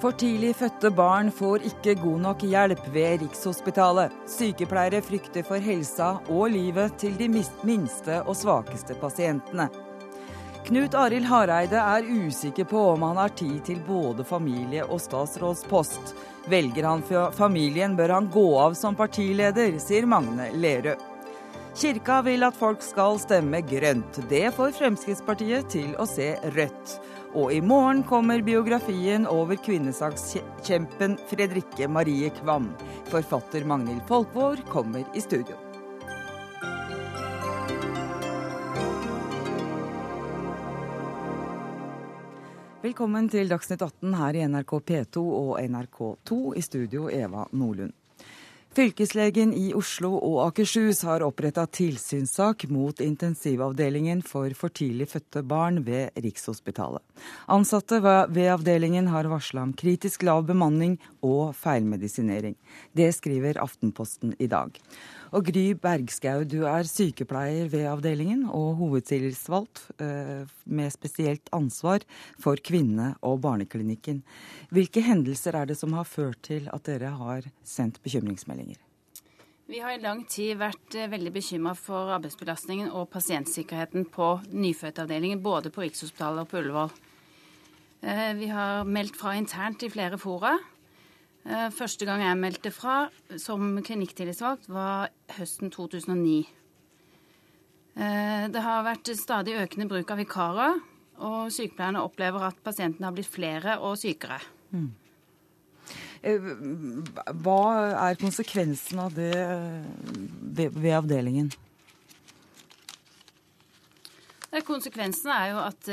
For tidlig fødte barn får ikke god nok hjelp ved Rikshospitalet. Sykepleiere frykter for helsa og livet til de minste og svakeste pasientene. Knut Arild Hareide er usikker på om han har tid til både familie og statsrådspost. Velger han familien, bør han gå av som partileder, sier Magne Lerøe. Kirka vil at folk skal stemme grønt. Det får Fremskrittspartiet til å se rødt. Og i morgen kommer biografien over kvinnesakskjempen Fredrikke Marie Kvam. Forfatter Magnhild Folkvår kommer i studio. Velkommen til Dagsnytt 18 her i NRK P2 og NRK2. I studio Eva Nordlund. Fylkeslegen i Oslo og Akershus har oppretta tilsynssak mot intensivavdelingen for for tidlig fødte barn ved Rikshospitalet. Ansatte ved avdelingen har varsla om kritisk lav bemanning og feilmedisinering. Det skriver Aftenposten i dag. Og Gry Bergskau, du er sykepleier ved avdelingen og hovedtillitsvalgt eh, med spesielt ansvar for kvinne- og barneklinikken. Hvilke hendelser er det som har ført til at dere har sendt bekymringsmeldinger? Vi har i lang tid vært eh, veldig bekymra for arbeidsbelastningen og pasientsikkerheten på nyfødtavdelingen, både på Rikshospitalet og på Ullevål. Eh, vi har meldt fra internt i flere fora. Eh, første gang jeg meldte fra som klinikktillitsvalgt, var høsten 2009. Eh, det har vært stadig økende bruk av vikarer, og sykepleierne opplever at pasientene har blitt flere og sykere. Mm. Hva er konsekvensen av det ved avdelingen? Konsekvensen er jo at,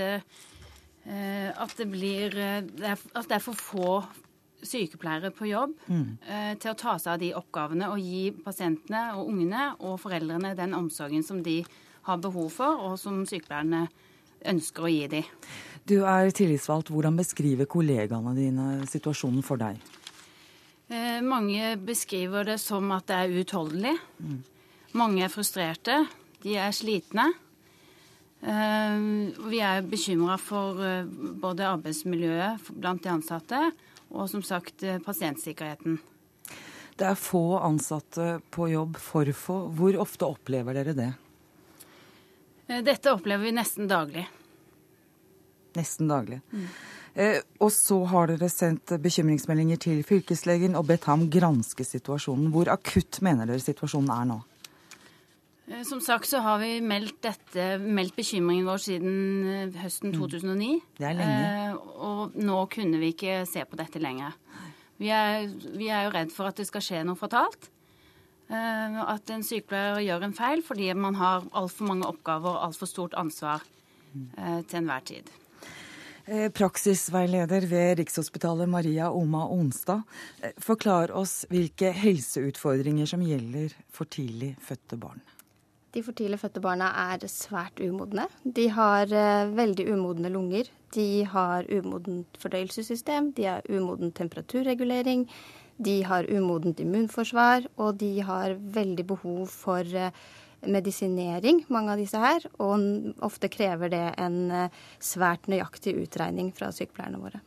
at, det blir At det er for få sykepleiere på jobb mm. eh, til å ta seg av de oppgavene og gi pasientene og ungene og foreldrene den omsorgen som de har behov for, og som sykepleierne ønsker å gi dem. Du er tillitsvalgt. Hvordan beskriver kollegaene dine situasjonen for deg? Eh, mange beskriver det som at det er uutholdelig. Mm. Mange er frustrerte. De er slitne. Eh, vi er bekymra for eh, både arbeidsmiljøet blant de ansatte og som sagt eh, pasientsikkerheten. Det er få ansatte på jobb, for få. Hvor ofte opplever dere det? Eh, dette opplever vi nesten daglig. Nesten daglig. Mm. Eh, og så har dere sendt bekymringsmeldinger til fylkeslegen og bedt ham granske situasjonen. Hvor akutt mener dere situasjonen er nå? Eh, som sagt så har vi meldt, dette, meldt bekymringen vår siden eh, høsten 2009. Mm. Det er lenge. Eh, og nå kunne vi ikke se på dette lenger. Vi er, vi er jo redd for at det skal skje noe fatalt. At en sykepleier gjør en feil fordi man har altfor mange oppgaver og altfor stort ansvar til enhver tid. Praksisveileder ved Rikshospitalet Maria Oma Onstad, forklar oss hvilke helseutfordringer som gjelder for tidlig fødte barn. De for tidlig fødte barna er svært umodne. De har uh, veldig umodne lunger. De har umodent fordøyelsessystem, de har umoden temperaturregulering, de har umodent immunforsvar, og de har veldig behov for uh, medisinering, mange av disse her. Og ofte krever det en uh, svært nøyaktig utregning fra sykepleierne våre.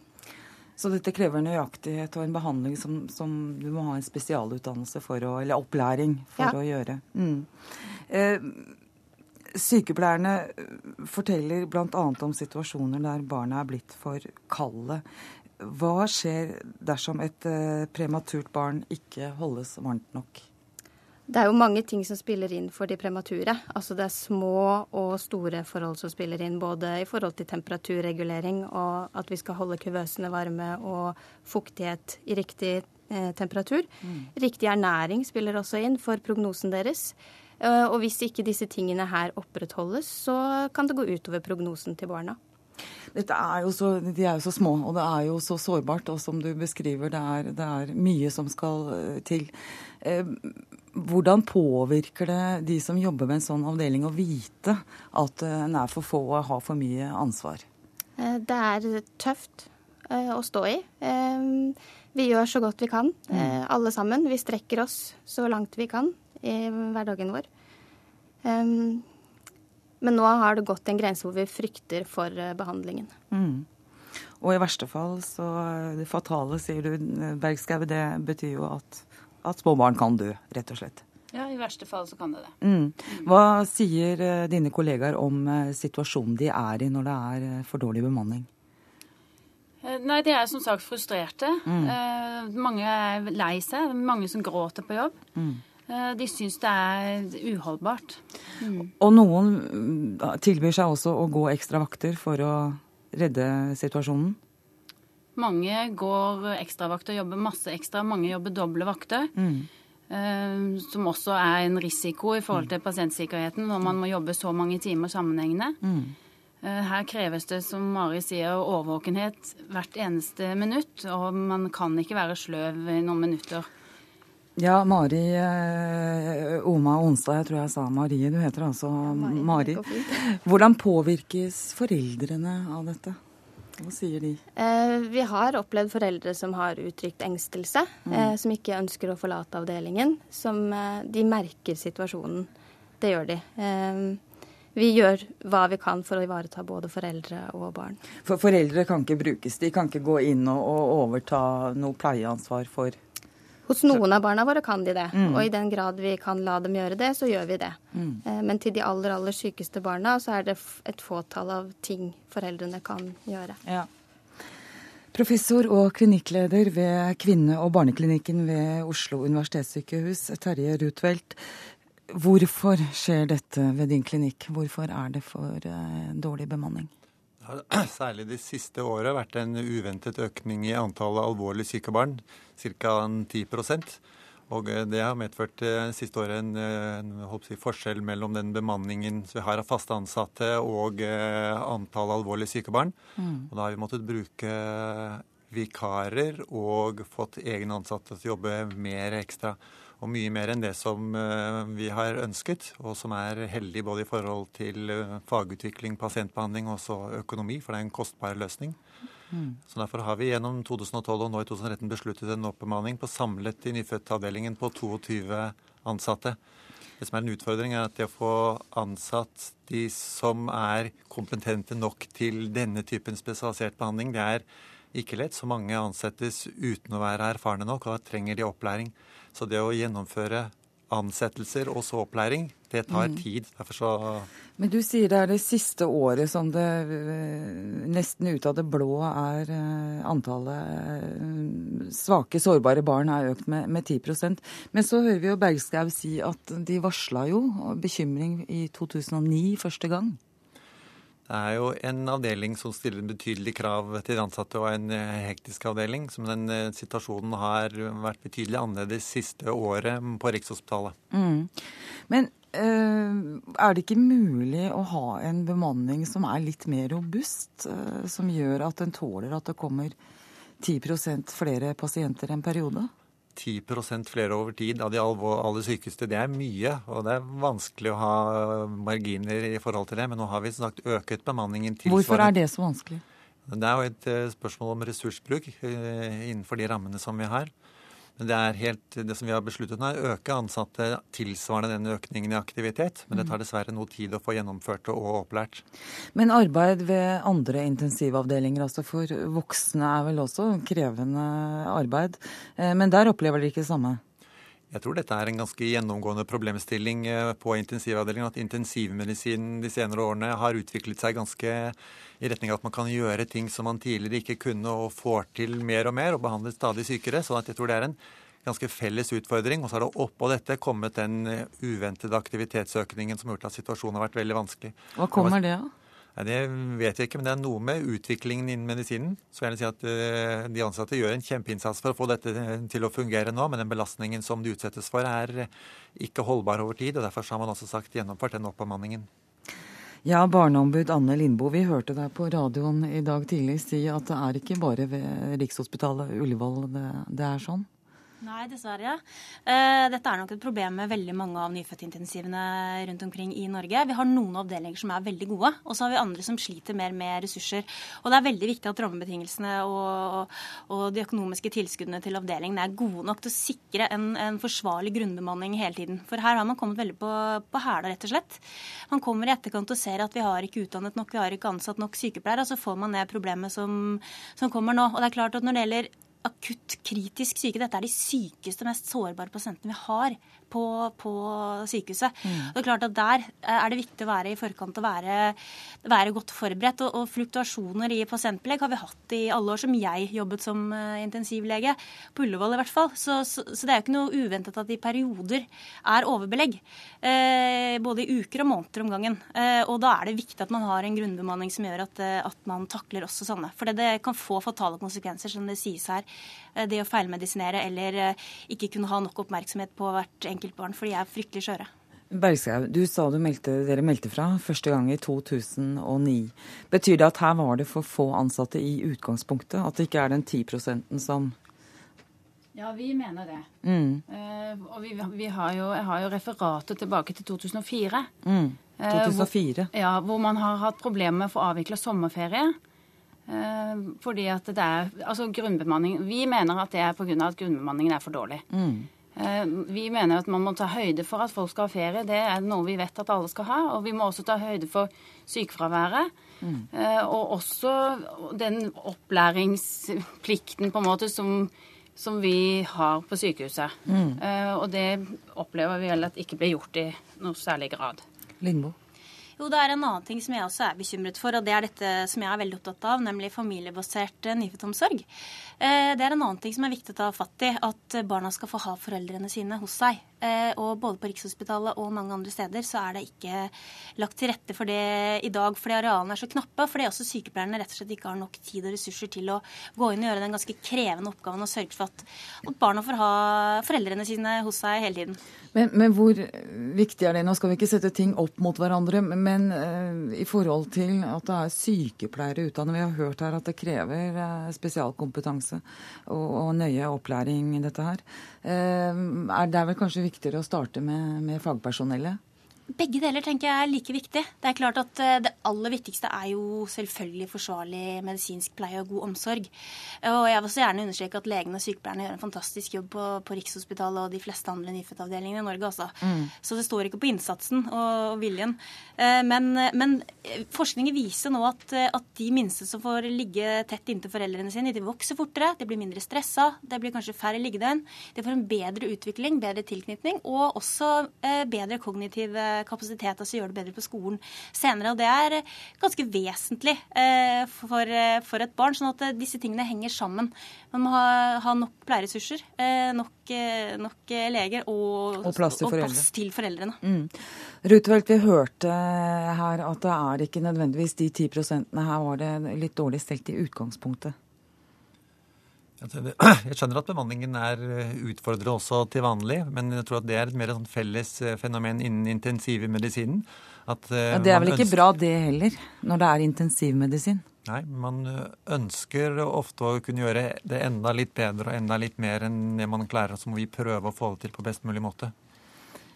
Så dette krever nøyaktighet og en behandling som, som du må ha en spesialutdannelse for å, eller opplæring for ja. å gjøre. Mm. Eh, sykepleierne forteller bl.a. om situasjoner der barna er blitt for kalde. Hva skjer dersom et eh, prematurt barn ikke holdes varmt nok? Det er jo mange ting som spiller inn for de premature. Altså det er små og store forhold som spiller inn, både i forhold til temperaturregulering og at vi skal holde kuvøsene varme og fuktighet i riktig eh, temperatur. Mm. Riktig ernæring spiller også inn for prognosen deres. Eh, og hvis ikke disse tingene her opprettholdes, så kan det gå utover prognosen til barna. Er så, de er jo så små, og det er jo så sårbart. Og som du beskriver, det er, det er mye som skal til. til. Eh, hvordan påvirker det de som jobber med en sånn avdeling, å vite at eh, en er for få og har for mye ansvar? Det er tøft å stå i. Vi gjør så godt vi kan, mm. alle sammen. Vi strekker oss så langt vi kan i hverdagen vår. Men nå har det gått en grense hvor vi frykter for eh, behandlingen. Mm. Og i verste fall så Det fatale, sier du, Bergskau, det betyr jo at, at små barn kan dø, rett og slett. Ja, i verste fall så kan det det. Mm. Hva sier eh, dine kollegaer om eh, situasjonen de er i når det er for dårlig bemanning? Nei, de er som sagt frustrerte. Mm. Eh, mange er lei seg. Mange som gråter på jobb. Mm. Eh, de syns det er uholdbart. Mm. Og noen mm, tilbyr seg også å gå ekstra vakter for å redde situasjonen? Mange går ekstravakter, jobber masse ekstra. Mange jobber doble vakter. Mm. Eh, som også er en risiko i forhold til pasientsikkerheten når man må jobbe så mange timer sammenhengende. Mm. Eh, her kreves det, som Mari sier, årvåkenhet hvert eneste minutt. Og man kan ikke være sløv i noen minutter. Ja, Mari eh, Oma Onsdag, jeg tror jeg sa Marie. Du heter altså Mari. Mari. Hvordan påvirkes foreldrene av dette? Hva sier de? Eh, vi har opplevd foreldre som har uttrykt engstelse. Mm. Eh, som ikke ønsker å forlate avdelingen. Som eh, de merker situasjonen. Det gjør de. Eh, vi gjør hva vi kan for å ivareta både foreldre og barn. For foreldre kan ikke brukes? De kan ikke gå inn og, og overta noe pleieansvar for hos noen av barna våre kan de det. Mm. Og i den grad vi kan la dem gjøre det, så gjør vi det. Mm. Eh, men til de aller, aller sykeste barna så er det et fåtall av ting foreldrene kan gjøre. Ja. Professor og klinikkleder ved kvinne- og barneklinikken ved Oslo universitetssykehus, Terje Rutvelt. Hvorfor skjer dette ved din klinikk? Hvorfor er det for uh, dårlig bemanning? Har særlig de siste året vært en uventet økning i antallet alvorlig syke barn, ca. 10% og eh, det har medført eh, siste året en, eh, si, forskjell mellom den bemanningen vi har av faste ansatte og antall alvorlig syke barn. Mm. Og da har vi måttet bruke vikarer og fått egne ansatte til å jobbe mer ekstra og mye mer enn det som eh, vi har ønsket, og som er heldig både i forhold til eh, fagutvikling, pasientbehandling og også økonomi, for det er en kostbar løsning. Mm. Så Derfor har vi gjennom 2012 og nå i 2013 besluttet en oppbemanning på samlet i nyfødtavdelingen på 22 ansatte. Det som er en utfordring, er at det å få ansatt de som er kompetente nok til denne typen spesialisert behandling, det er ikke lett. Så mange ansettes uten å være erfarne nok, og da trenger de opplæring. Så det å gjennomføre ansettelser og så opplæring, det tar mm. tid. Derfor så Men du sier det er det siste året som det eh, nesten ut av det blå er eh, antallet eh, svake, sårbare barn er økt med, med 10 Men så hører vi jo Bergskau si at de varsla jo bekymring i 2009 første gang. Det er jo en avdeling som stiller betydelige krav til de ansatte, og en eh, hektisk avdeling. Som den eh, situasjonen har vært betydelig annerledes siste året på Rikshospitalet. Mm. Men øh, er det ikke mulig å ha en bemanning som er litt mer robust? Øh, som gjør at den tåler at det kommer 10% flere pasienter en periode? 10% flere over tid av de aller sykeste. Det er mye, og det er vanskelig å ha marginer i forhold til det. Men nå har vi sagt øket bemanningen tilsvarende. Hvorfor er det så vanskelig? Det er jo et eh, spørsmål om ressursbruk eh, innenfor de rammene som vi har. Men det er helt, det som vi har besluttet nå, er å øke ansatte tilsvarende den økningen i aktivitet. Men det tar dessverre noe tid å få gjennomført og opplært. Men arbeid ved andre intensivavdelinger, altså for voksne, er vel også krevende arbeid. Eh, men der opplever dere ikke det samme? Jeg tror dette er en ganske gjennomgående problemstilling eh, på intensivavdelingen. At intensivmedisinen de senere årene har utviklet seg ganske i retning av at man kan gjøre ting som man tidligere ikke kunne, og får til mer og mer, og behandler stadig sykere. sånn at jeg tror det er en ganske felles utfordring. Og så har det oppå dette kommet den uventede aktivitetsøkningen som har gjort at situasjonen har vært veldig vanskelig. Hva kommer det av? Ja, det vet jeg ikke, men det er noe med utviklingen innen medisinen. Så jeg vil si at uh, De ansatte gjør en kjempeinnsats for å få dette til å fungere nå, men den belastningen som de utsettes for, er ikke holdbar over tid. og Derfor har man også sagt gjennomført den oppbemanningen. Ja, barneombud Anne Lindboe, vi hørte deg på radioen i dag tidlig si at det er ikke bare ved Rikshospitalet Ullevål det, det er sånn? Nei, dessverre. ja. dette er nok et problem med veldig mange av nyfødtintensivene rundt omkring i Norge. Vi har noen avdelinger som er veldig gode, og så har vi andre som sliter mer med ressurser. Og det er veldig viktig at rammebetingelsene og, og de økonomiske tilskuddene til avdelingene er gode nok til å sikre en, en forsvarlig grunnbemanning hele tiden. For her har man kommet veldig på, på hæla, rett og slett. Man kommer i etterkant og ser at vi har ikke utdannet nok, vi har ikke ansatt nok sykepleiere, og så får man det problemet som, som kommer nå. Og det er klart at når det gjelder akutt kritisk syke. Dette er de sykeste, mest sårbare pasientene vi har på, på sykehuset. Mm. Det er klart at Der er det viktig å være i forkant og være, være godt forberedt. Og, og, fluktuasjoner i pasientbelegg har vi hatt i alle år som jeg jobbet som uh, intensivlege. På Ullevål i hvert fall. Så, så, så, det er jo ikke noe uventet at det i perioder er overbelegg. Eh, både i uker og måneder om gangen. Eh, og da er det viktig at man har en grunnbemanning som gjør at, at man takler også sånne. For det, det kan få fatale konsekvenser, som det sies her. Det å feilmedisinere eller ikke kunne ha nok oppmerksomhet på hvert enkelt enkeltbarn, for de er fryktelig skjøre. Bergskau, du sa du meldte, dere meldte fra første gang i 2009. Betyr det at her var det for få ansatte i utgangspunktet? At det ikke er den 10% som Ja, vi mener det. Mm. Uh, og vi, vi, har jo, jeg har jo referatet tilbake til 2004. Mm. 2004. Uh, hvor, ja, hvor man har hatt problemer med å få avvikla sommerferie. Uh, fordi at det er Altså grunnbemanning Vi mener at det er pga. at grunnbemanningen er for dårlig. Mm. Eh, vi mener at man må ta høyde for at folk skal ha ferie. Det er noe vi vet at alle skal ha. Og vi må også ta høyde for sykefraværet. Mm. Eh, og også den opplæringsplikten på en måte som, som vi har på sykehuset. Mm. Eh, og det opplever vi vel at ikke blir gjort i noe særlig grad. Lindbo. Jo, det er en annen ting som jeg også er bekymret for, og det er dette som jeg er veldig opptatt av, nemlig familiebasert nyfødtomsorg. Eh, det er en annen ting som er viktig å ta fatt i, at barna skal få ha foreldrene sine hos seg. Eh, og både på Rikshospitalet og mange andre steder så er det ikke lagt til rette for det i dag fordi arealene er så knappe, fordi også sykepleierne rett og slett ikke har nok tid og ressurser til å gå inn og gjøre den ganske krevende oppgaven og sørge for at, barna får ha foreldrene sine hos seg hele tiden. Men, men, hvor viktig er det? Nå skal vi ikke sette ting opp mot hverandre, men uh, i forhold til at det er sykepleiere utdannet Vi har hørt her at det krever uh, spesialkompetanse og, og, nøye opplæring, i dette her. Uh, er det er vel kanskje viktigere å starte med, med fagpersonellet? Begge deler tenker jeg er like viktig. Det er klart at eh, det aller viktigste er jo selvfølgelig forsvarlig medisinsk pleie og god omsorg. Og jeg vil også gjerne understreke at legene og sykepleierne gjør en fantastisk jobb på, på Rikshospitalet og de fleste andre nyfødtavdelingene i Norge. Altså. Mm. Så det står ikke på innsatsen og, og viljen. Eh, men, men, forskningen viser nå at, at, de minste som får ligge tett inntil foreldrene sine, de vokser fortere, de blir mindre stressa, det blir kanskje færre liggedøgn, de får en bedre utvikling, bedre tilknytning og også eh, bedre kognitive kapasitet, altså gjøre det bedre på skolen senere. Og det er ganske vesentlig eh, for, eh, for et barn, sånn at eh, disse tingene henger sammen. Man må ha, ha nok pleieressurser, nok, nok leger og, og, plass til, og plass til foreldrene. Mm. Rutevelt, vi hørte her at det er ikke nødvendigvis de ti prosentene. Her var det litt dårlig stelt i utgangspunktet. Jeg skjønner at bemanningen er eh, utfordrende også til vanlig, men jeg tror at det er et mer sånn felles eh, fenomen innen intensivmedisinen. At, uh, ja, det er vel ikke bra det heller, når det er intensivmedisin? Nei, man ønsker ofte å kunne gjøre det enda litt bedre og enda litt mer enn det man klarer. Så må vi prøve å få det til på best mulig måte.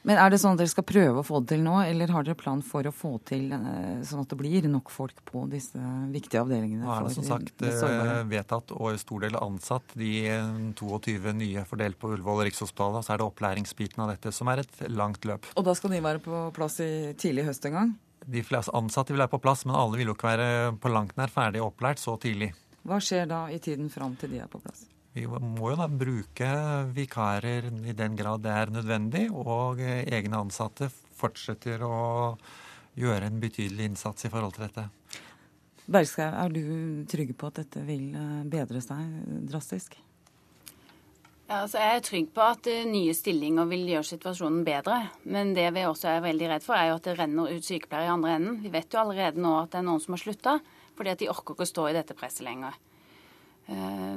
Men er det sånn at dere skal prøve å få det til nå, eller har dere plan for å få til eh, sånn at det blir nok folk på disse viktige avdelingene? Nå er det som sagt eh, vedtatt og i stor del ansatt de 22 eh, nye fordelt på Ullevål og Rikshospitalet. Så er det opplæringsbiten av dette som er et langt løp. Og da skal de være på plass i tidlig høst en gang? De fleste ansatte vil være på plass, men alle vil jo ikke være på langt nær ferdig opplært så tidlig. Hva skjer da i tiden fram til de er på plass? Vi må jo da bruke vikarer i den grad det er nødvendig, og egne ansatte fortsetter å gjøre en betydelig innsats i forhold til dette. Bergskau, er du trygg på at dette vil eh, bedre seg drastisk? Ja, altså jeg er trygg på at eh, nye stillinger vil gjøre situasjonen bedre. Men det vi også er veldig redd for, er jo at det renner ut sykepleiere i andre enden. Vi vet jo allerede nå at det er noen som har slutta, fordi at de orker ikke å stå i dette presset lenger. Eh,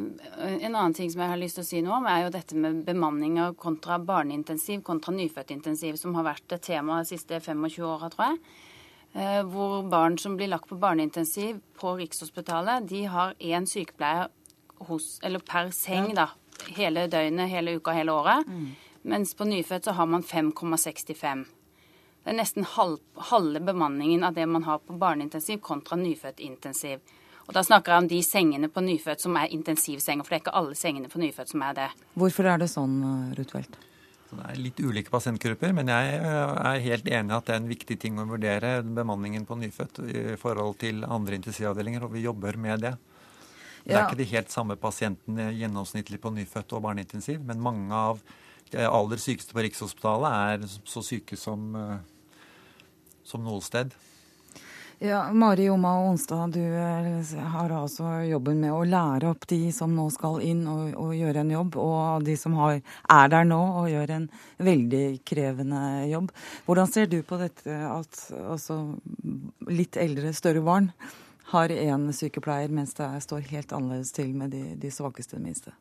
en annen ting som jeg har lyst til å si noe om, er jo dette med bemanninger kontra barneintensiv kontra nyfødtintensiv, som har vært et tema de siste 25 åra, tror jeg. Eh, hvor barn som blir lagt på barneintensiv på Rikshospitalet, de har én sykepleier hos, eller per seng da, hele døgnet, hele uka, hele året. Mm. Mens på nyfødt så har man 5,65. Det er nesten halv, halve bemanningen av det man har på barneintensiv kontra nyfødtintensiv. Og da snakker jeg om de sengene på nyfødt som er intensivsenger, for det er ikke alle sengene på nyfødt som er det. Hvorfor er det sånn, Ruthfeldt? Det er litt ulike pasientgrupper, men jeg eh, er helt enig at det er en viktig ting å vurdere bemanningen på nyfødt i forhold til andre intensivavdelinger, og vi jobber med det. Det er ikke de helt samme pasientene gjennomsnittlig på nyfødt og barneintensiv, men mange av de aller sykeste på Rikshospitalet er så syke som, eh, som noe sted. Ja, Mari Joma Onstad, du eh, har altså jobben med å lære opp de som nå skal inn og, og gjøre en jobb, og de som har, er der nå og gjør en veldig krevende jobb. Hvordan ser du på dette at altså, litt eldre, større barn har én sykepleier, mens det står helt annerledes til med de, de svakeste, minste?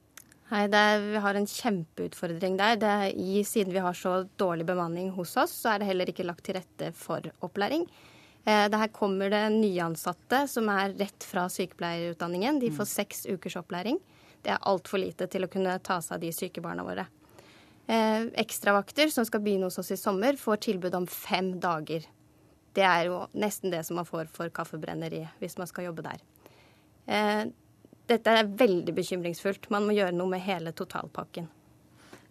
Nei, er, Vi har en kjempeutfordring der. I, siden vi har så dårlig bemanning hos oss, så er det heller ikke lagt til rette for opplæring. Eh, det her kommer det nyansatte som er rett fra sykepleierutdanningen. De får mm. seks ukers opplæring. Det er altfor lite til å kunne ta seg av de syke barna våre. Eh, ekstravakter som skal begynne hos oss i sommer, får tilbud om fem dager. Det er jo nesten det som man får for kaffebrenneri hvis man skal jobbe der. Eh, dette er veldig bekymringsfullt. Man må gjøre noe med hele totalpakken.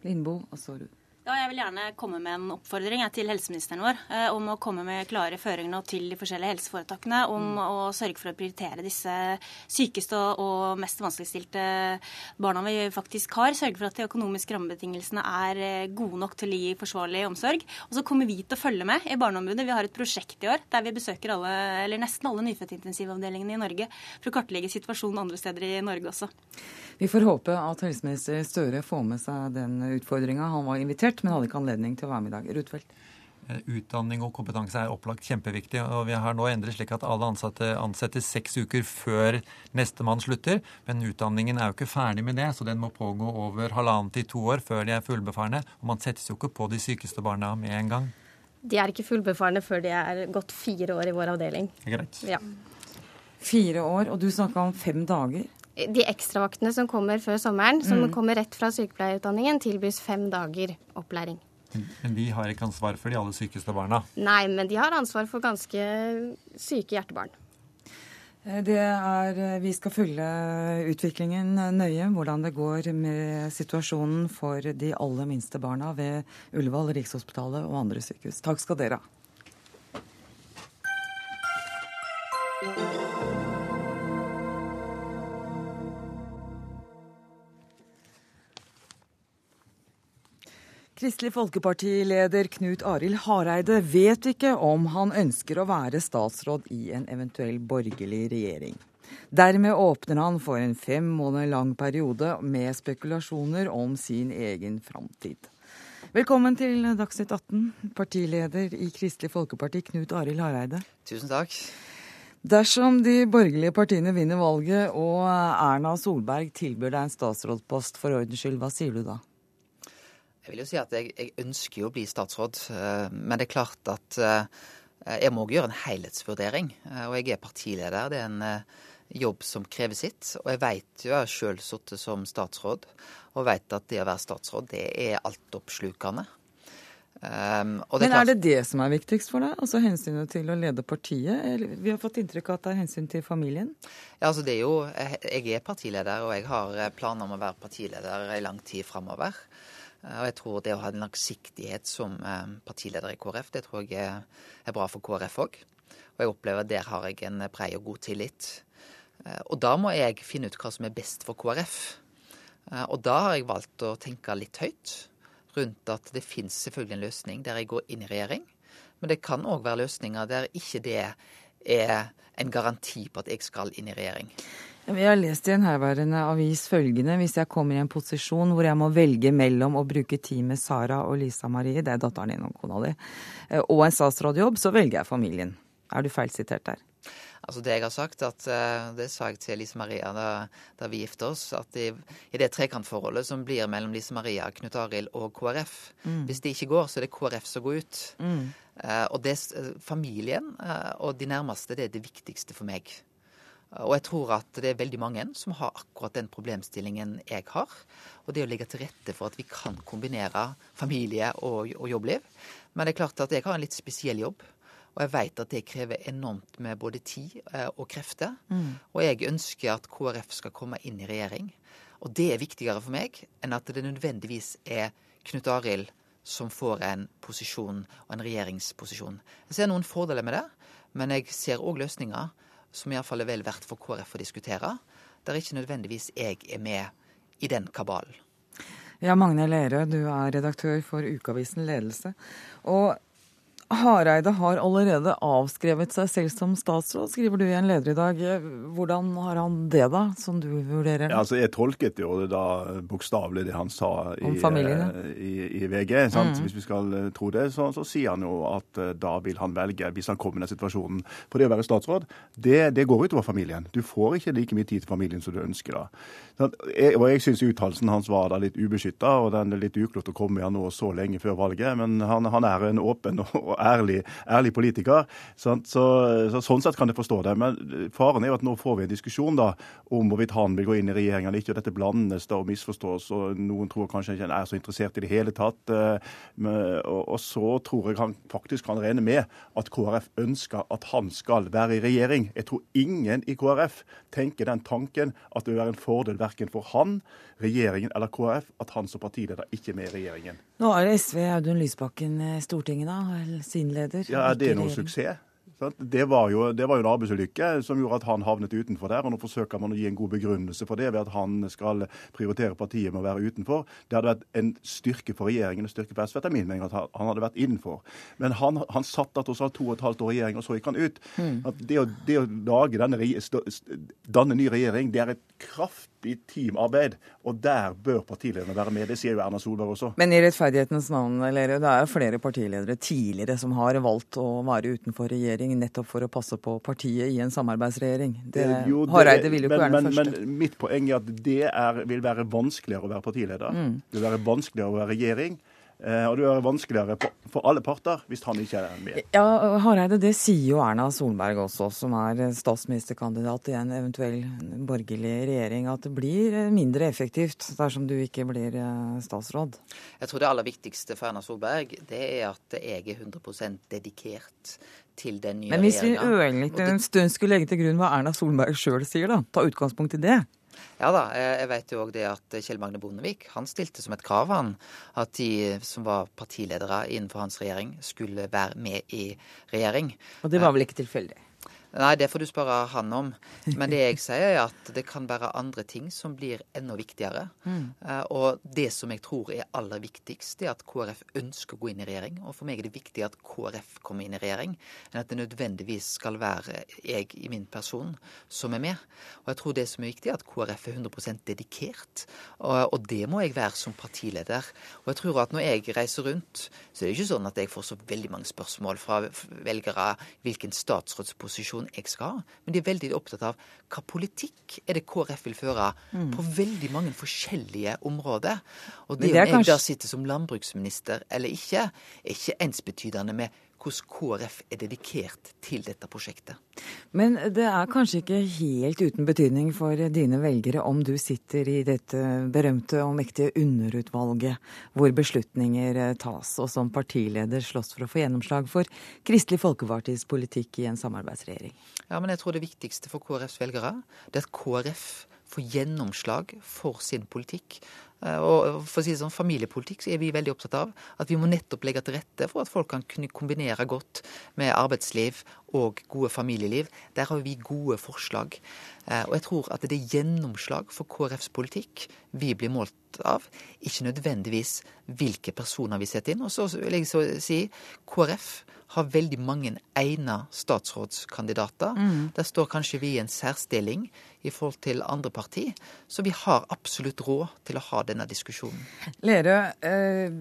Lindbo, og så Ruud. Ja, jeg vil gjerne komme med en oppfordring til helseministeren vår eh, om å komme med klare føringer til de forskjellige helseforetakene om mm. å sørge for å prioritere disse sykeste og mest vanskeligstilte barna vi faktisk har. Sørge for at de økonomiske rammebetingelsene er eh, gode nok til å gi forsvarlig omsorg. Og så kommer vi til å følge med i Barneombudet. Vi har et prosjekt i år der vi besøker alle, eller nesten alle nyfødtintensivavdelingene i Norge for å kartlegge situasjonen andre steder i Norge også. Vi får håpe at helseminister Støre får med seg den utfordringa. Han var invitert, men hadde ikke anledning til å være med i dag. Rutfeldt? Eh, utdanning og kompetanse er opplagt kjempeviktig. og Vi har nå endret slik at alle ansatte ansettes seks uker før nestemann slutter. Men utdanningen er jo ikke ferdig med det, så den må pågå over halvannet til to år før de er fullbefarne. Og man settes jo ikke på de sykeste barna med en gang. De er ikke fullbefarne før de er gått fire år i vår avdeling. Greit. Ja. Fire år, og du snakka om fem dager de ekstravaktene som kommer før sommeren, som mm. kommer rett fra sykepleierutdanningen, tilbys fem dager opplæring. Men de har ikke ansvar for de aller sykeste barna? Nei, men de har ansvar for ganske syke hjertebarn. Eh, det er, eh, Vi skal følge utviklingen nøye, hvordan det går med situasjonen for de aller minste barna ved Ullevål, Rikshospitalet og andre sykehus. Takk skal dere ha. Kristelig Folkeparti-leder Knut Arild Hareide vet ikke om han ønsker å være statsråd i en eventuell borgerlig regjering. Dermed åpner han for en fem måneder lang periode med spekulasjoner om sin egen framtid. Velkommen til Dagsnytt 18, partileder i Kristelig Folkeparti, Knut Arild Hareide. Tusen takk. Dersom de borgerlige partiene vinner valget og Erna Solberg tilbyr deg en statsrådspost for ordens skyld, hva sier du da? Jeg vil jo si at jeg, jeg ønsker jo å bli statsråd, eh, men det er klart at eh, jeg må gjøre en helhetsvurdering. Eh, og jeg er partileder. Det er en jobb som krever sitt. Og jeg vet jo, jeg har sjøl sittet som statsråd, og vet at det å være statsråd, det er altoppslukende. Um, Men er det det som er viktigst for deg? Altså hensynet til å lede partiet? Eller, vi har fått inntrykk av at det er hensyn til familien? Ja, altså det er jo, Jeg er partileder, og jeg har planer om å være partileder i lang tid framover. Eh, og jeg tror det å ha en langsiktighet som eh, partileder i KrF, det tror jeg er bra for KrF òg. Og jeg opplever at der har jeg en brei og god tillit. Eh, og da må jeg finne ut hva som er best for KrF. Og da har jeg valgt å tenke litt høyt rundt at det fins selvfølgelig en løsning der jeg går inn i regjering. Men det kan òg være løsninger der ikke det er en garanti på at jeg skal inn i regjering. Vi har lest i en herværende avis følgende hvis jeg kommer i en posisjon hvor jeg må velge mellom å bruke tid med Sara og Lisa Marie, det er datteren din og kona di, eh, og en statsrådjobb, så velger jeg familien. Er du feilsitert der? Altså Det jeg har sagt, at, eh, det sa jeg til Lise Maria da, da vi gifta oss, at i, i det trekantforholdet som blir mellom Lise Maria, Knut Arild og KrF mm. Hvis det ikke går, så er det KrF som går ut. Mm. Uh, og det, familien og de nærmeste det er det viktigste for meg. Og jeg tror at det er veldig mange som har akkurat den problemstillingen jeg har. Og det å legge til rette for at vi kan kombinere familie og, og jobbliv. Men det er klart at jeg har en litt spesiell jobb. Og jeg vet at det krever enormt med både tid eh, og krefter. Mm. Og jeg ønsker at KrF skal komme inn i regjering. Og det er viktigere for meg enn at det nødvendigvis er Knut Arild som får en posisjon og en regjeringsposisjon. Jeg ser noen fordeler med det, men jeg ser òg løsninger som iallfall er vel verdt for KrF å diskutere, der ikke nødvendigvis jeg er med i den kabalen. Ja, Magne Lerøe, du er redaktør for Ukeavisen Ledelse. Og Hareide har allerede avskrevet seg selv som statsråd, skriver du i en leder i dag. Hvordan har han det, da, som du vurderer? Ja, altså, jeg tolket jo det da bokstavelig det han sa i, eh, i, i VG. Mm. Hvis vi skal eh, tro det, så, så, sier han jo at eh, da vil han velge, hvis han kommer i den situasjonen. For det å være statsråd, det, det går utover familien. Du får ikke like mye tid til familien som du ønsker da. Jeg, og jeg syns uttalelsen hans var da litt ubeskytta, og den er litt uklokt å komme med nå så lenge før valget. Men han, han er en åpen og ærlig, ærlig politiker. Så, så, så, sånn sett kan jeg forstå det. Men faren er jo at nå får vi en diskusjon da, om hvorvidt han vil gå inn i regjering eller ikke. og Dette blandes da og misforstås. og Noen tror kanskje ikke han er så interessert i det hele tatt. Eh, og, og så tror jeg han faktisk kan regne med at KrF ønsker at han skal være i regjering. Jeg tror ingen i KrF tenker den tanken at det vil være en fordel verken for han, regjeringen eller KrF at han som partileder ikke er med i regjeringen. Nå er det SV Audun Lysbakken i Stortinget, da, sin leder. Ja, Er det noe suksess? Det var, jo, det var, jo, en arbeidsulykke som gjorde at han havnet utenfor der. og Nå forsøker man å gi en god begrunnelse for det ved at han skal prioritere partiet med å være utenfor. Det hadde vært en styrke for regjeringen en styrke for SV, etter min mening, at han hadde vært innenfor. Men han, han satt der tross alt to og et halvt år i regjering, og så gikk han ut. Mm. Det, å, det, å, lage denne, danne ny regjering, det er et kraftig teamarbeid. Og der bør partilederne være med. Det sier jo Erna Solberg også. Men i rettferdighetens navn, Lerøe, det er flere partiledere tidligere som har valgt å være utenfor regjering nettopp for å passe på partiet i en samarbeidsregjering. Det, jo, det, Hareide vil jo ikke være den første. Men mitt poeng er at det er, vil være vanskeligere å være partileder. Mm. Det vil være vanskeligere å være regjering. Eh, og det er vanskeligere for alle parter hvis han ikke er med. Ja, Hareide, det sier jo Erna Solberg også, som er statsministerkandidat i en eventuell borgerlig regjering, at det blir mindre effektivt dersom du ikke blir eh, statsråd? Jeg tror det aller viktigste for Erna Solberg, det er at jeg er 100% dedikert til den nye regjeringa. Men hvis vi ørlite en stund skulle legge til grunn hva Erna Solberg sjøl sier, da, ta utgangspunkt i det? Ja da, jeg vet jo òg det at Kjell Magne Bondevik han stilte som et krav han, at de som var partiledere innenfor hans regjering, skulle være med i regjering. Og det var vel ikke tilfeldig? Nei, det får du spørre han om. Men det jeg sier, er at det kan være andre ting som blir enda viktigere. Mm. Uh, og det som jeg tror er aller viktigst, det er at KrF ønsker å gå inn i regjering. Og for meg er det viktig at KrF kommer inn i regjering, enn at det nødvendigvis skal være jeg i min person som er med. Og jeg tror det som er viktig, er at KrF er 100 dedikert. Og det må jeg være som partileder. Og jeg tror at når jeg reiser rundt, så er det ikke sånn at jeg får så veldig mange spørsmål fra velgere hvilken statsrådsposisjon posisjon jeg skal ha, men de er veldig opptatt av hva politikk er det KrF vil føre mm. på veldig mange forskjellige områder. Og det, det om jeg da sitter som landbruksminister eller ikke, er ikke ensbetydende med hvordan KrF er dedikert til dette prosjektet. Men det er kanskje ikke helt uten betydning for dine velgere om du sitter i dette berømte og mektige underutvalget hvor beslutninger tas, og som partileder slåss for å få gjennomslag for Kristelig Folkepartis politikk i en samarbeidsregjering? Ja, men jeg tror det viktigste for KrFs velgere det er at KrF får gjennomslag for sin politikk. Eh, og for å si det sånn, Familiepolitikk så er vi veldig opptatt av at vi må nettopp legge til rette for at folk kan kunne kombinere godt med arbeidsliv og gode familieliv. Der har vi gode forslag. Eh, og jeg tror at det er gjennomslag for KrFs politikk vi blir målt av, ikke nødvendigvis hvilke personer vi setter inn. Og så vil jeg si KrF har veldig mange egna statsrådskandidater. Mm. Der står kanskje vi i en særstilling i forhold til andre parti. Så vi har absolutt råd til å ha denne diskusjonen. Lerøe, eh,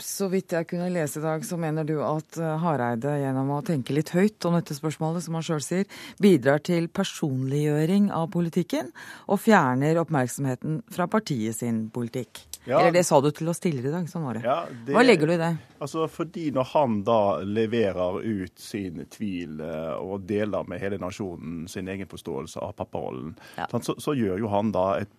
så vidt jeg kunne lese i dag, så mener du at eh, Hareide gjennom å tenke litt høyt om dette spørsmålet, som han sjøl sier, bidrar til personliggjøring av politikken og fjerner oppmerksomheten fra partiet sin politikk? Ja. Eller det sa du til oss tidligere i dag, sånn var det. Ja, det Hva legger du i det? Altså, fordi når han da leverer ut sin tvil eh, og deler med hele nasjonen sin egen forståelse av papparollen, ja. så, så gjør jo han da et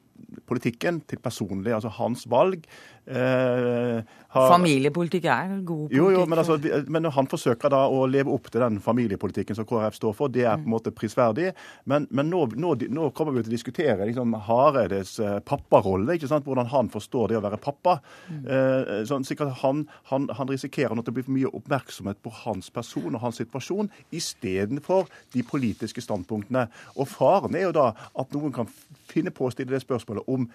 politikken til personlig, altså hans valg. Eh, har, Familiepolitikk er god politikk. Jo, jo, men, altså, men, han forsøker da å leve opp til den familiepolitikken som KrF står for. Det er på en måte prisverdig. Men, men nå, nå, nå, kommer vi til å diskutere liksom, Hareides eh, papparolle. ikke sant? Hvordan han forstår det å være pappa. Mm. Eh, sånn, sikkert han, han, han risikerer at det blir for mye oppmerksomhet på hans person og hans situasjon istedenfor de politiske standpunktene. Og faren er jo da at noen kan finne på å stille det spørsmålet om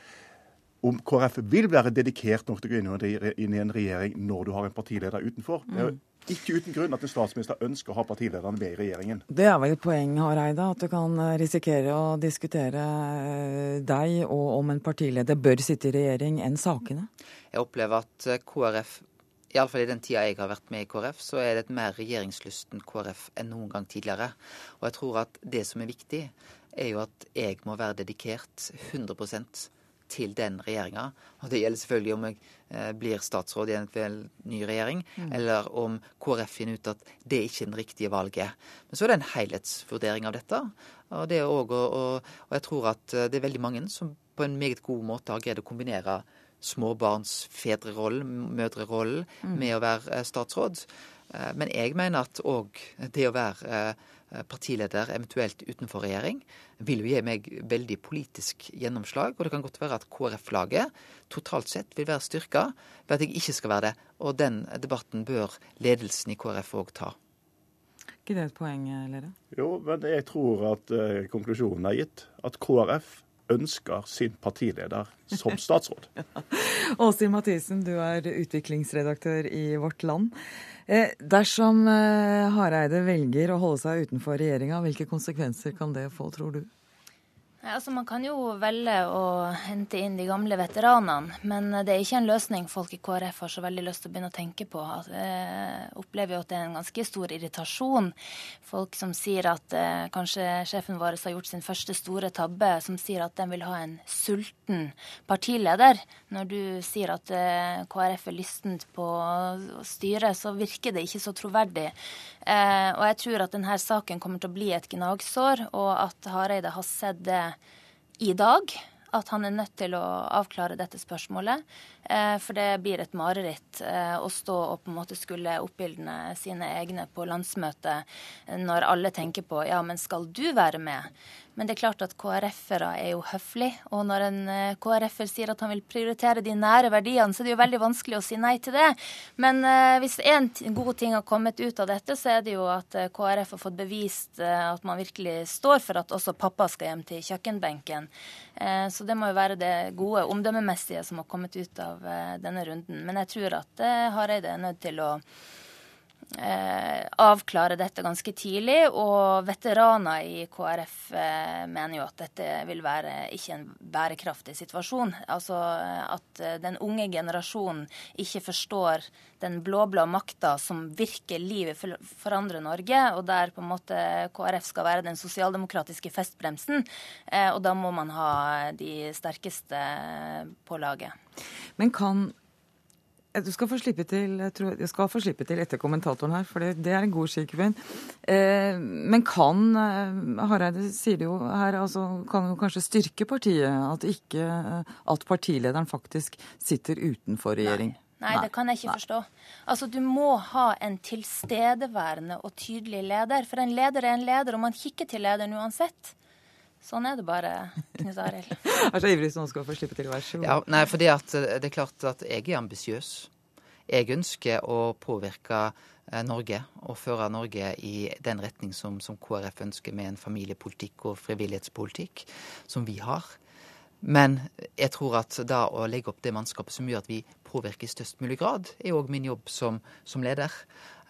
om KrF vil være dedikert nok til å gå inn i en regjering når du har en partileder utenfor. Det er jo mm. ikke uten grunn at en statsminister ønsker å ha partilederen med i regjeringen. Det er vel et poeng, Hareide, at du kan eh, risikere å diskutere eh, deg og om en partileder bør sitte i regjering enn sakene? Jeg opplever at eh, KrF Iallfall i den tida jeg har vært med i KrF, så er det et mer regjeringslysten KrF enn noen gang tidligere. Og jeg tror at det som er viktig, er jo at jeg må være dedikert 100% til den regjeringa. Og det gjelder selvfølgelig om jeg eh, blir statsråd i en ny regjering, mm. eller om KrF finner ut at det ikke er den riktige valget. Men så er det en helhetsvurdering av dette. Og, det også, og, og jeg tror at eh, det er veldig mange som på en meget god måte har greid å kombinere småbarnsfedrerollen, mødrerollen, mm. med å være eh, statsråd. Men jeg mener at òg det å være partileder, eventuelt utenfor regjering, vil jo gi meg veldig politisk gjennomslag. Og det kan godt være at KrF-laget totalt sett vil være styrka ved at jeg ikke skal være det. Og den debatten bør ledelsen i KrF òg ta. ikke det et poeng, Lede? Jo, men jeg tror at uh, konklusjonen er gitt. At KrF ønsker sin partileder som statsråd. Åshild Mathisen, du er utviklingsredaktør i Vårt Land. Eh, dersom eh, Hareide velger å holde seg utenfor regjeringa, hvilke konsekvenser kan det få, tror du? Altså, man kan jo velge å hente inn de gamle veteranene, men det er ikke en løsning folk i KrF har så veldig lyst til å begynne å tenke på. Jeg eh, opplever jo at det er en ganske stor irritasjon. Folk som sier at eh, kanskje sjefen vår har gjort sin første store tabbe, som sier at de vil ha en sulten partileder. Når du sier at eh, KrF er lystent på å styre, så virker det ikke så troverdig. Eh, og jeg tror at denne saken kommer til å bli et gnagsår, og at Hareide har sett det i dag at han er nødt til å avklare dette spørsmålet. Eh, for det blir et mareritt eh, å stå og på en måte skulle oppildne sine egne på landsmøtet når alle tenker på ja, men skal du være med? Men det er klart at KrF-ere er jo høflige, og når en eh, KrF-er sier at han vil prioritere de nære verdiene, så er det jo veldig vanskelig å si nei til det. Men hvis én god ting har kommet ut av dette, så er det jo at KrF har fått bevist at man virkelig står for at også pappa skal hjem til kjøkkenbenken. så det må jo være det gode, omdømmemessige som har kommet ut av denne runden. Men jeg tror at Hareide er nødt til å eh, avklare dette ganske tidlig. Og veteraner i KrF eh, mener jo at dette vil være ikke en bærekraftig situasjon. Altså eh, at eh, den unge generasjonen ikke forstår den blå-blå makta som virkelig vil forandre Norge, og der på en måte KrF skal være den sosialdemokratiske festbremsen. Eh, og da må man ha de sterkeste på laget. Men kan du skal få slippe til, jeg skal få slippe til etter kommentatoren her, for det, det er en god skikk. Eh, men kan eh, Hareide sier det jo her, altså, kan jo kanskje styrke partiet at ikke at partilederen faktisk sitter utenfor regjering? Nei. Nei, det kan jeg ikke Nei. forstå. Altså, Du må ha en tilstedeværende og tydelig leder. For en leder er en leder, og man kikker til lederen uansett. Sånn er det bare, Knut Arild. er så ivrig som han skal få slippe til. Vær så god. Ja, nei, for det, er klart at jeg er ambisiøs. Jeg ønsker å påvirke eh, Norge og føre Norge i den retning som, som KrF ønsker, med en familiepolitikk og frivillighetspolitikk som vi har. Men jeg tror at da å legge opp det mannskapet som gjør at vi påvirker i størst mulig grad, er òg min jobb som, som, leder.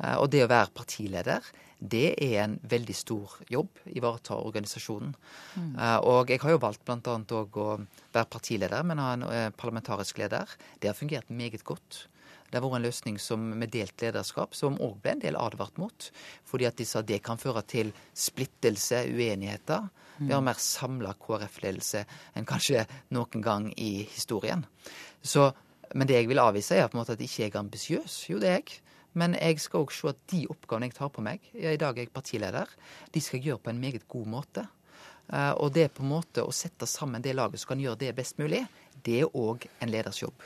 Eh, og det å være partileder, det er en veldig stor jobb. Ivareta organisasjonen. Mm. Uh, og jeg har jo valgt bl.a. òg å være partileder, men ha en uh, parlamentarisk leder. Det har fungert meget godt. Det har vært en løsning som, med delt lederskap som òg ble en del advart mot. Fordi at de sa det kan føre til splittelse, uenigheter. Vi har mm. mer samla KrF-ledelse enn kanskje noen gang i historien. Så Men det jeg vil avvise, er på en måte at ikke jeg er ambisiøs. Jo, det er jeg. Men jeg skal òg se at de oppgavene jeg tar på meg, i dag er jeg partileder, de skal jeg gjøre på en meget god måte. Eh, og det på en måte å sette sammen det laget som kan gjøre det best mulig, det er òg en leders jobb.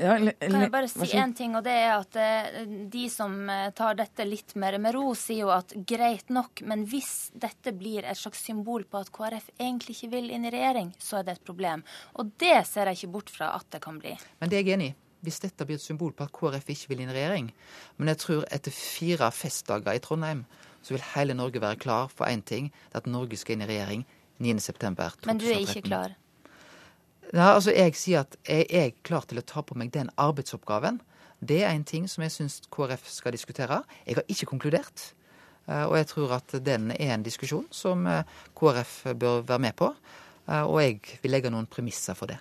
Ja, Kan jeg bare si én en ting, og det er at eh, de som eh, tar dette litt mer med ro, sier jo at greit nok, men hvis dette blir et slags symbol på at KrF egentlig ikke vil inn i regjering, så er det et problem. Og det ser jeg ikke bort fra at det kan bli. Men det er jeg enig i. Hvis dette blir et symbol på at KrF ikke vil inn i regjering. Men jeg tror etter fire festdager i Trondheim, så vil hele Norge være klar for én ting. Det er at Norge skal inn i regjering 9.9.2013. Men du er ikke klar. Ja, altså jeg sier at jeg er klar til å ta på meg den arbeidsoppgaven. Det er en ting som jeg syns KrF skal diskutere. Jeg har ikke konkludert. Eh, Og jeg tror at den er en diskusjon som eh, KrF bør være med på. Eh, Og jeg vil legge noen premisser for det.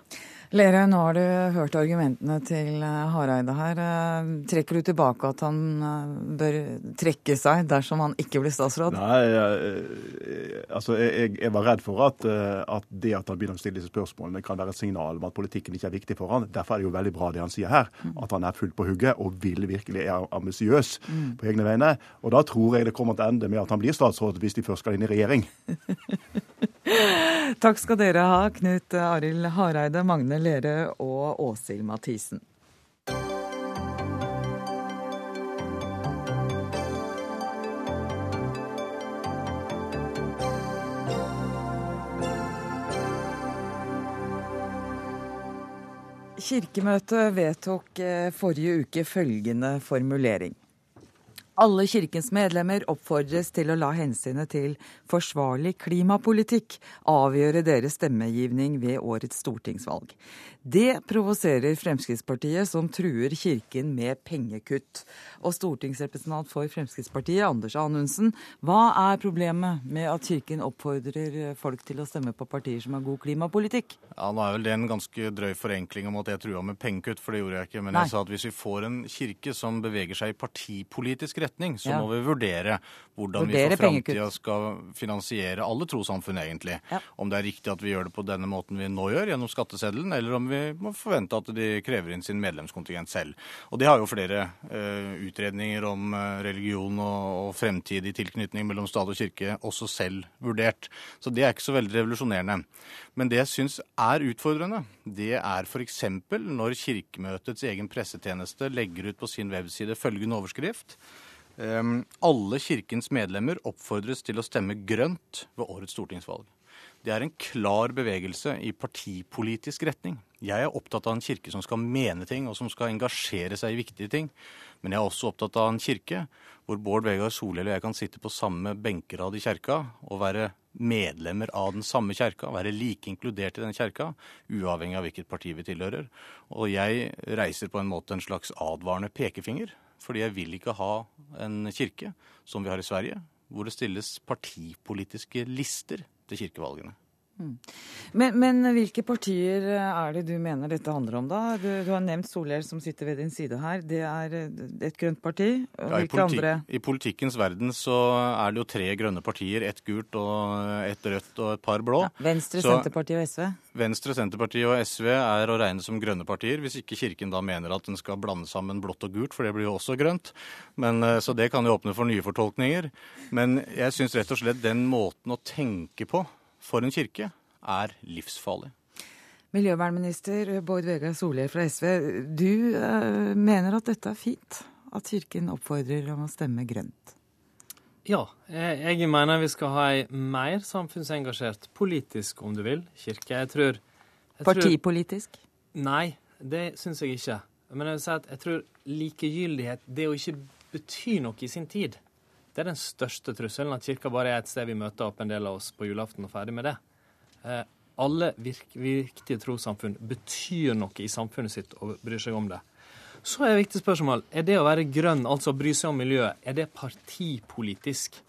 Lerøe, nå har du hørt argumentene til eh, Hareide her. Eh, Trekker du tilbake at han eh, bør trekke seg dersom han ikke blir statsråd? Nei, jeg, altså jeg, jeg var redd for at, at det at han begynner å stille disse spørsmålene, kan være et signal om at politikken ikke er viktig for han. Derfor er det jo veldig bra det han sier her, at han er fullt på hugget og vil virkelig er ambisiøs på egne vegne. Og da tror jeg det kommer til å ende med at han blir statsråd hvis de først skal inn i regjering. Takk skal dere ha, Knut Arild Hareide, Magne Lerøe og Åshild Mathisen. Kirkemøtet vedtok eh, forrige uke følgende formulering. Alle kirkens medlemmer oppfordres til å la hensynet til forsvarlig klimapolitikk avgjøre deres stemmegivning ved årets stortingsvalg. Det provoserer Fremskrittspartiet, som truer kirken med pengekutt. Og stortingsrepresentant for Fremskrittspartiet, Anders Anundsen, hva er problemet med at kirken oppfordrer folk til å stemme på partier som har god klimapolitikk? Ja, Nå er vel det en ganske drøy forenkling om at jeg trua med pengekutt, for det gjorde jeg ikke. Men Nei. jeg sa at hvis vi får en kirke som beveger seg i partipolitisk retning, så Ja. må vi vurdere hvordan Vurdere vi for framtida skal finansiere alle trossamfunn, egentlig. Ja. Om det er riktig at vi gjør det på denne måten vi nå gjør, gjennom skatteseddelen, eller om vi må forvente at de krever inn sin medlemskontingent selv. Og det har jo flere uh, utredninger om eh, religion og, og fremtidig tilknytning mellom stat og kirke også selv vurdert. Så det er ikke så veldig revolusjonerende. Men det jeg syns er utfordrende, det er f.eks. når Kirkemøtets egen pressetjeneste legger ut på sin webside følgende overskrift. Ehm, alle kirkens medlemmer oppfordres til å stemme grønt ved årets stortingsvalg. Det er en klar bevegelse i partipolitisk retning. Jeg er opptatt av en kirke som skal mene ting, og som skal engasjere seg i viktige ting. Men jeg er også opptatt av en kirke hvor Bård Vegar Solhjell og jeg kan sitte på samme benkerad i kjerka og være medlemmer av den samme kjerka, være like inkludert i den kjerka, uavhengig av hvilket parti vi tilhører. Og jeg reiser på en måte en slags advarende pekefinger, fordi jeg vil ikke ha en kirke som vi har i Sverige, hvor det stilles partipolitiske lister til kirkevalgene. Men, men hvilke partier er det du mener dette handler om, da? Du, du har nevnt Solhjell som sitter ved din side her. Det er et grønt parti. Ja, i, politi andre? I politikkens verden så er det jo tre grønne partier. Ett gult, og ett rødt og et par blå. Ja, Venstre, Så- Senterpartiet og SV? Venstre, Senterpartiet og SV er å regne som grønne partier, hvis ikke Kirken da mener at den skal blande sammen blått og gult, for det blir jo også grønt. Men, eh, så det kan jo åpne for nye fortolkninger. Men jeg syns rett og slett den måten å tenke på for en kirke er livsfarlig. Miljøvernminister Bård Vegar Solhjell fra SV, du eh, mener at dette er fint? At Kirken oppfordrer om å stemme grønt? Ja, jeg, mener vi skal ha ei mer samfunnsengasjert, politisk om du vil, kirke. Jeg tror jeg tror- Partipolitisk? Nei, det syns jeg ikke. Men jeg vil si at jeg tror likegyldighet, det å ikke bety noe i sin tid, det er den største trusselen. At kirka bare er et sted vi møter opp en del av oss på julaften og ferdig med det. Eh, alle virk, viktige trossamfunn betyr noe i samfunnet sitt og bryr seg om det. Så er et viktig spørsmål er det å være grønn, altså bry seg om miljøet, er det partipolitisk?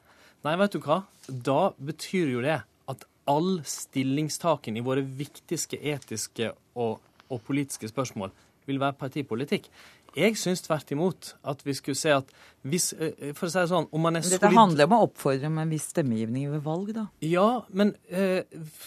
Nei, vet du hva? Da betyr jo det at all stillingstaken i våre viktigste etiske og, og politiske spørsmål vil være partipolitikk. Jeg syns tvert imot at vi skulle se at hvis eh, For å si det sånn, om man er Men Dette solid- handler om å oppfordre om en viss stemmegivning ved valg, da. ja, men eh,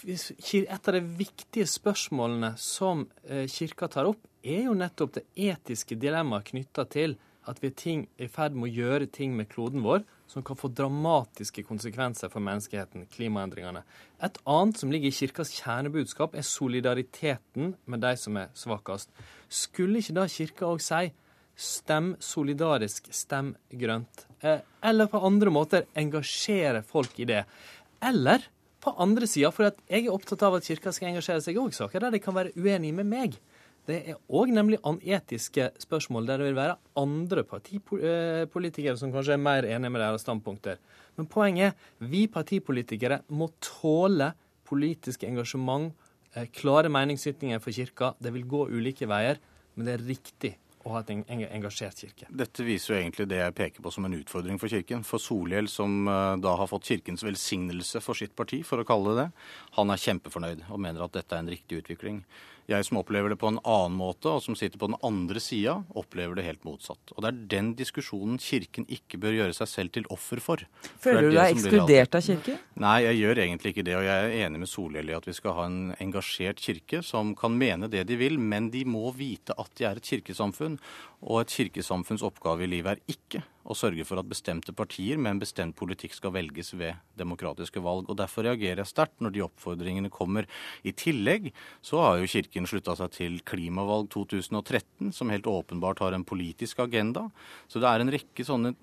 et av de viktige spørsmålene som eh, kirka tar opp, er jo nettopp det etiske dilemmaet knytta til at vi er i ferd med å gjøre ting med kloden vår som kan få dramatiske konsekvenser for menneskeheten, klimaendringene. Et annet som ligger i kirkas kjernebudskap, er solidariteten med de som er svakest. Skulle ikke da kirka òg si stem solidarisk, stem grønt? Eh, eller på andre måter engasjere folk i det. Eller på andre sida, for jeg er opptatt av at kirka skal engasjere seg òg i saker der de kan være uenige med meg. Det er òg nemlig anetiske spørsmål der det vil være andre partipolitikere som kanskje er mer enige med deres standpunkter. Men poenget er vi partipolitikere må tåle politisk engasjement, eh, klare meningsytringer for kirka. Det vil gå ulike veier, men det er riktig å ha en engasjert kirke. Dette viser jo egentlig det jeg peker på som en utfordring for Kirken. For Solhjell, som eh, da har fått Kirkens velsignelse for sitt parti, for å kalle det det, han er kjempefornøyd og mener at dette er en riktig utvikling. Jeg som opplever det på en annen måte, og som sitter på den andre sida, opplever det helt motsatt. Og det er den diskusjonen Kirken ikke bør gjøre seg selv til offer for. Føler du deg ekskludert av Kirken? Nei, jeg gjør egentlig ikke det. Og jeg er enig med Solhjell i at vi skal ha en engasjert kirke som kan mene det de vil, men de må vite at de er et kirkesamfunn. Og et kirkesamfunns oppgave i livet er ikke å sørge for at bestemte partier med en bestemt politikk skal velges ved demokratiske valg. Og Derfor reagerer jeg sterkt når de oppfordringene kommer. I tillegg så har jo Kirken slutta seg til klimavalg 2013, som helt åpenbart har en politisk agenda. Så det er en rekke sånne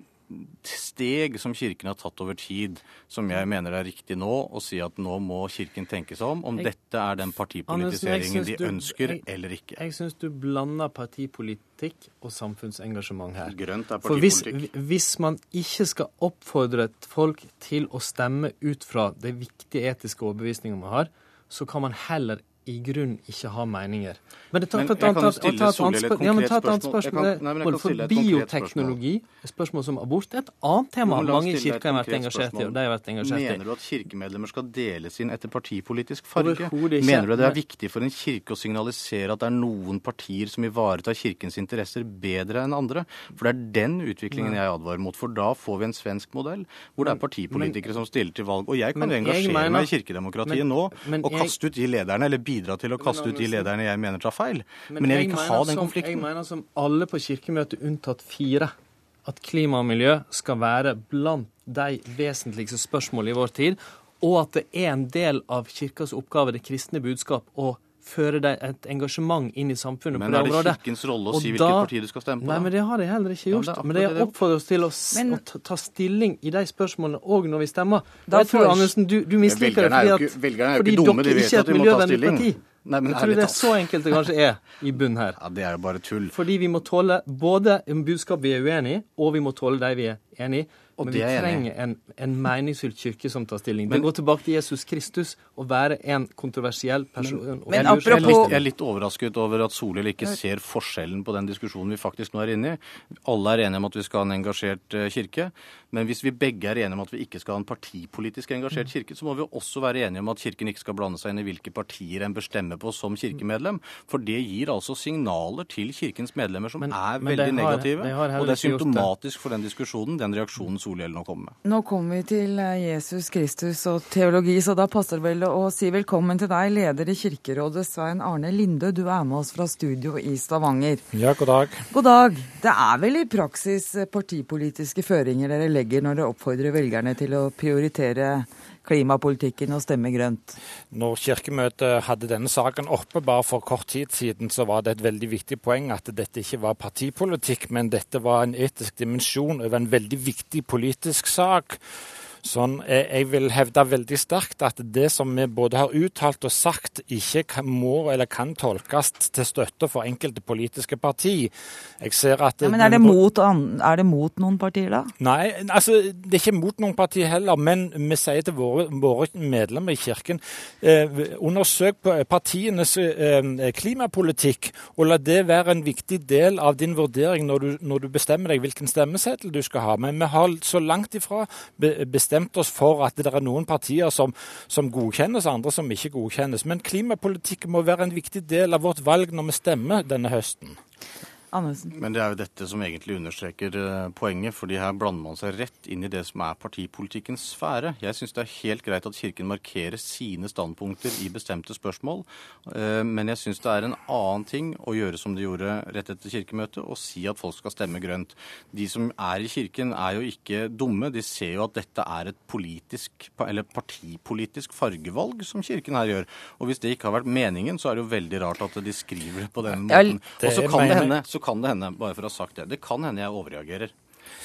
steg som Kirken har tatt over tid, som jeg mener er riktig nå, å si at nå må Kirken tenke seg om om jeg, dette er den partipolitiseringen de ønsker jeg, eller ikke. Jeg syns du blander partipolitikk og samfunnsengasjement her. Grønt er partipolitikk. For hvis, hvis man ikke skal oppfordre folk til å stemme ut fra de viktige etiske overbevisningene man har, så kan man heller i grunn ikke har meninger. Men, ta, men jeg kan jo stille Solhjell et konkret spørsmål. Både for bioteknologi, spørsmål som abort, er et annet tema mange i kirka har vært engasjert i. og de har vært engasjert i. Mener du at kirkemedlemmer skal deles inn etter partipolitisk farge? Mener du det er viktig for en kirke å signalisere at det er noen partier som ivaretar kirkens interesser bedre enn andre? For det er den utviklingen jeg advarer mot. For da får vi en svensk modell hvor det er partipolitikere som stiller til valg. Og jeg kan jo engasjere meg i kirkedemokratiet nå og kaste ut de lederne, eller bidra til å kaste ut de lederne jeg mener tar feil. Men, men jeg vil ikke ha den konflikten. Jeg mener som alle på Kirkemøtet unntatt fire at klima og miljø skal være blant de vesentligste spørsmålene i vår tid, og at det er en del av Kirkas oppgave, det kristne budskap, å føre et engasjement inn i samfunnet men på det området. Men er det Kirkens rolle å si hvilket parti du skal stemme på? Nei, men det har de heller ikke gjort. Ja, men det er oppfordret oss til å, men, å, ta stilling i de spørsmålene òg når vi stemmer. Da jeg tror, Andersen, du, du misliker det fordi, at, fordi dumme, dere ikke er et miljøvennlig parti. Nei, men jeg tror det er så enkelt det kanskje er i bunn her. Ja, Det er jo bare tull. Fordi vi må tåle både en budskap vi er uenig i, og vi må tåle de vi er enig i. Men vi trenger en, en meningsfylt kirke som tar stilling. Men, det går tilbake til Jesus Kristus å være en kontroversiell person. Men, men apropos... jeg, er litt, jeg er litt overrasket over at Solhjell ikke ser forskjellen på den diskusjonen vi faktisk nå er inne i. Alle er enige om at vi skal ha en engasjert eh, kirke. Men hvis vi begge er enige om at vi ikke skal ha en partipolitisk engasjert mm. kirke, så må vi også være enige om at Kirken ikke skal blande seg inn i hvilke partier en bør stemme på som kirkemedlem. For det gir altså signaler til Kirkens medlemmer som men, er men veldig har, negative. og det er symptomatisk for den diskusjonen, den reaksjonen Solhjell nå kommer med. Nå kommer vi til eh, Jesus Kristus og teologi, så da passer det vel å si velkommen til deg, leder i Kirkerådet, Svein Arne Lindø. Du er med oss fra studio i Stavanger. Ja, god dag. God dag. Det er vel i praksis partipolitiske føringer dere legger når dere oppfordrer velgerne til å prioritere klimapolitikken og stemme grønt? Når Kirkemøtet hadde denne saken oppe bare for kort tid siden, så var det et veldig viktig poeng at dette ikke var partipolitikk, men dette var en etisk dimensjon over en veldig viktig politisk sak. Sånn, jeg vil hevde veldig sterkt at det som vi både har uttalt og sagt, ikke kan, må eller kan tolkes til støtte for enkelte politiske parti. Jeg ser at... Ja, men er det, mot, er det, mot, noen partier, da? Nei, altså, det er ikke mot noen partier heller. Men vi sier til våre, våre medlemmer i Kirken eh, undersøk partienes eh, klimapolitikk, og la det være en viktig del av din vurdering når du, når du bestemmer deg hvilken stemmeseddel du skal ha. Men vi har så langt ifra bestemt bestemt oss for at det er noen partier som, som godkjennes, andre som ikke godkjennes. Men klimapolitikk må være en viktig del av vårt valg når vi stemmer denne høsten. Andersen. Men det er jo dette som egentlig understreker eh, poenget, fordi her blander man seg rett inn i det som er partipolitikkens sfære. Jeg syns det er helt greit at Kirken markerer sine standpunkter i bestemte spørsmål, eh, men jeg syns det er en annen ting å gjøre som de gjorde rett etter kirkemøtet, og si at folk skal stemme grønt. De som er i Kirken er jo ikke dumme, de ser jo at dette er et politisk, eller partipolitisk fargevalg som Kirken her gjør. Og hvis det ikke har vært meningen, så er det jo veldig rart at de skriver det på den måten. Og så kan det hende så kan det hende, bare for å ha sagt det, det kan hende jeg overreagerer.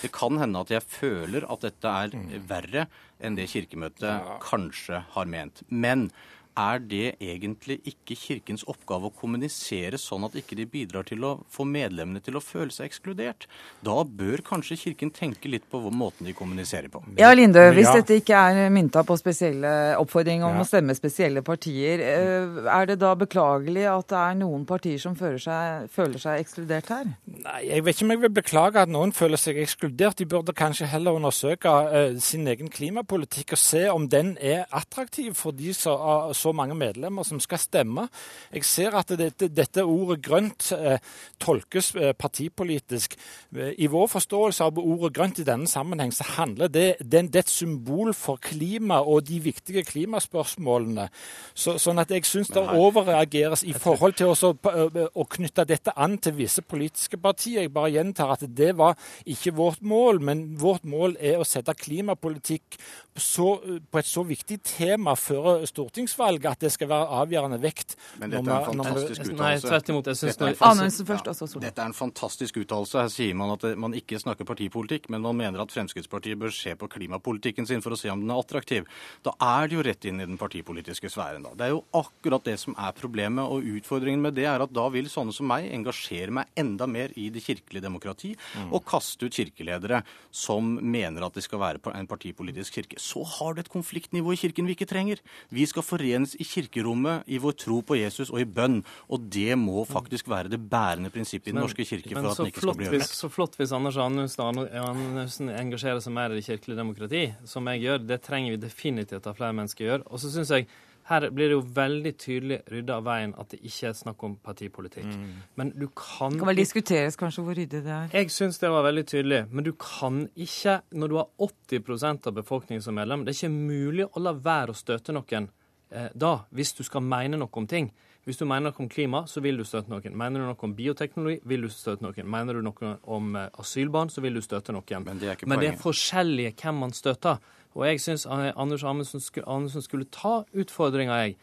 Det kan hende at jeg føler at dette er verre enn det Kirkemøtet kanskje har ment. Men er det egentlig ikke Kirkens oppgave å kommunisere sånn at ikke de bidrar til å få medlemmene til å føle seg ekskludert? Da bør kanskje Kirken tenke litt på måten de kommuniserer på. Ja, Linde, hvis ja. dette ikke er mynta på spesielle oppfordringer om ja. å stemme spesielle partier, eh, er det da beklagelig at det er noen partier som føler seg, føler seg ekskludert her? Nei, jeg vet ikke om jeg vil beklage at noen føler seg ekskludert. De burde kanskje heller undersøke uh, sin egen klimapolitikk og se om den er attraktiv for de som uh, så mange medlemmer som skal stemme. Jeg ser at dette, dette ordet grønt eh, tolkes eh, partipolitisk. Eh, I vår forståelse av ordet grønt i denne sammenheng så handler det, det, det er et symbol for klima og de viktige klimaspørsmålene. Så, sånn at jeg syns det overreageres i forhold til å, eh, å knytte dette an til visse politiske partier. Jeg bare gjentar at det var ikke vårt mål, men vårt mål er å sette klimapolitikk så, på et så viktig tema før stortingsvalget at det skal være avgjørende vekt. Men dette er en fantastisk uttalelse. Nei, tvert imot. Jeg syns først, Solberg. Dette er en fantastisk uttalelse. Her sier man at man ikke snakker partipolitikk, men man mener at Fremskrittspartiet bør se på klimapolitikken sin for å se om den er attraktiv. Da er det jo rett inn i den partipolitiske sfæren. da. Det er jo akkurat det som er problemet, og utfordringen med det er at da vil sånne som meg engasjere meg enda mer i det kirkelige demokrati mm. og kaste ut kirkeledere som mener at det skal være en partipolitisk kirke. Så har du et konfliktnivå i kirken vi ikke trenger. Vi skal forenes i kirkerommet, i vår tro på Jesus og i bønn. Og det må faktisk være det bærende prinsippet i Den norske kirke for at den ikke skal bli ødelagt. Så flott hvis Anders Anundsen engasjerer seg mer i det kirkelige demokrati, som jeg gjør. Det trenger vi definitivt at flere mennesker gjør. Og så synes jeg her blir det jo veldig tydelig rydda av veien at det ikke er snakk om partipolitikk. Mm. Men du kan Det kan vel diskuteres kanskje hvor ryddig det er? Jeg syns det var veldig tydelig. Men du kan ikke, når du har 80% av befolkningen som medlem, det er ikke mulig å la være å støte noen da, hvis du skal mene noe om ting Hvis du mener noe om klima, så vil du støtte noen. Mener du noe om bioteknologi, vil du støtte noen. Mener du noe om eh, asylbarn, så vil du støtte noen. Men det er, Men det er forskjellige hvem man støtter. Og jeg syns eh, Anders Amundsen skulle, skulle ta utfordringa, jeg.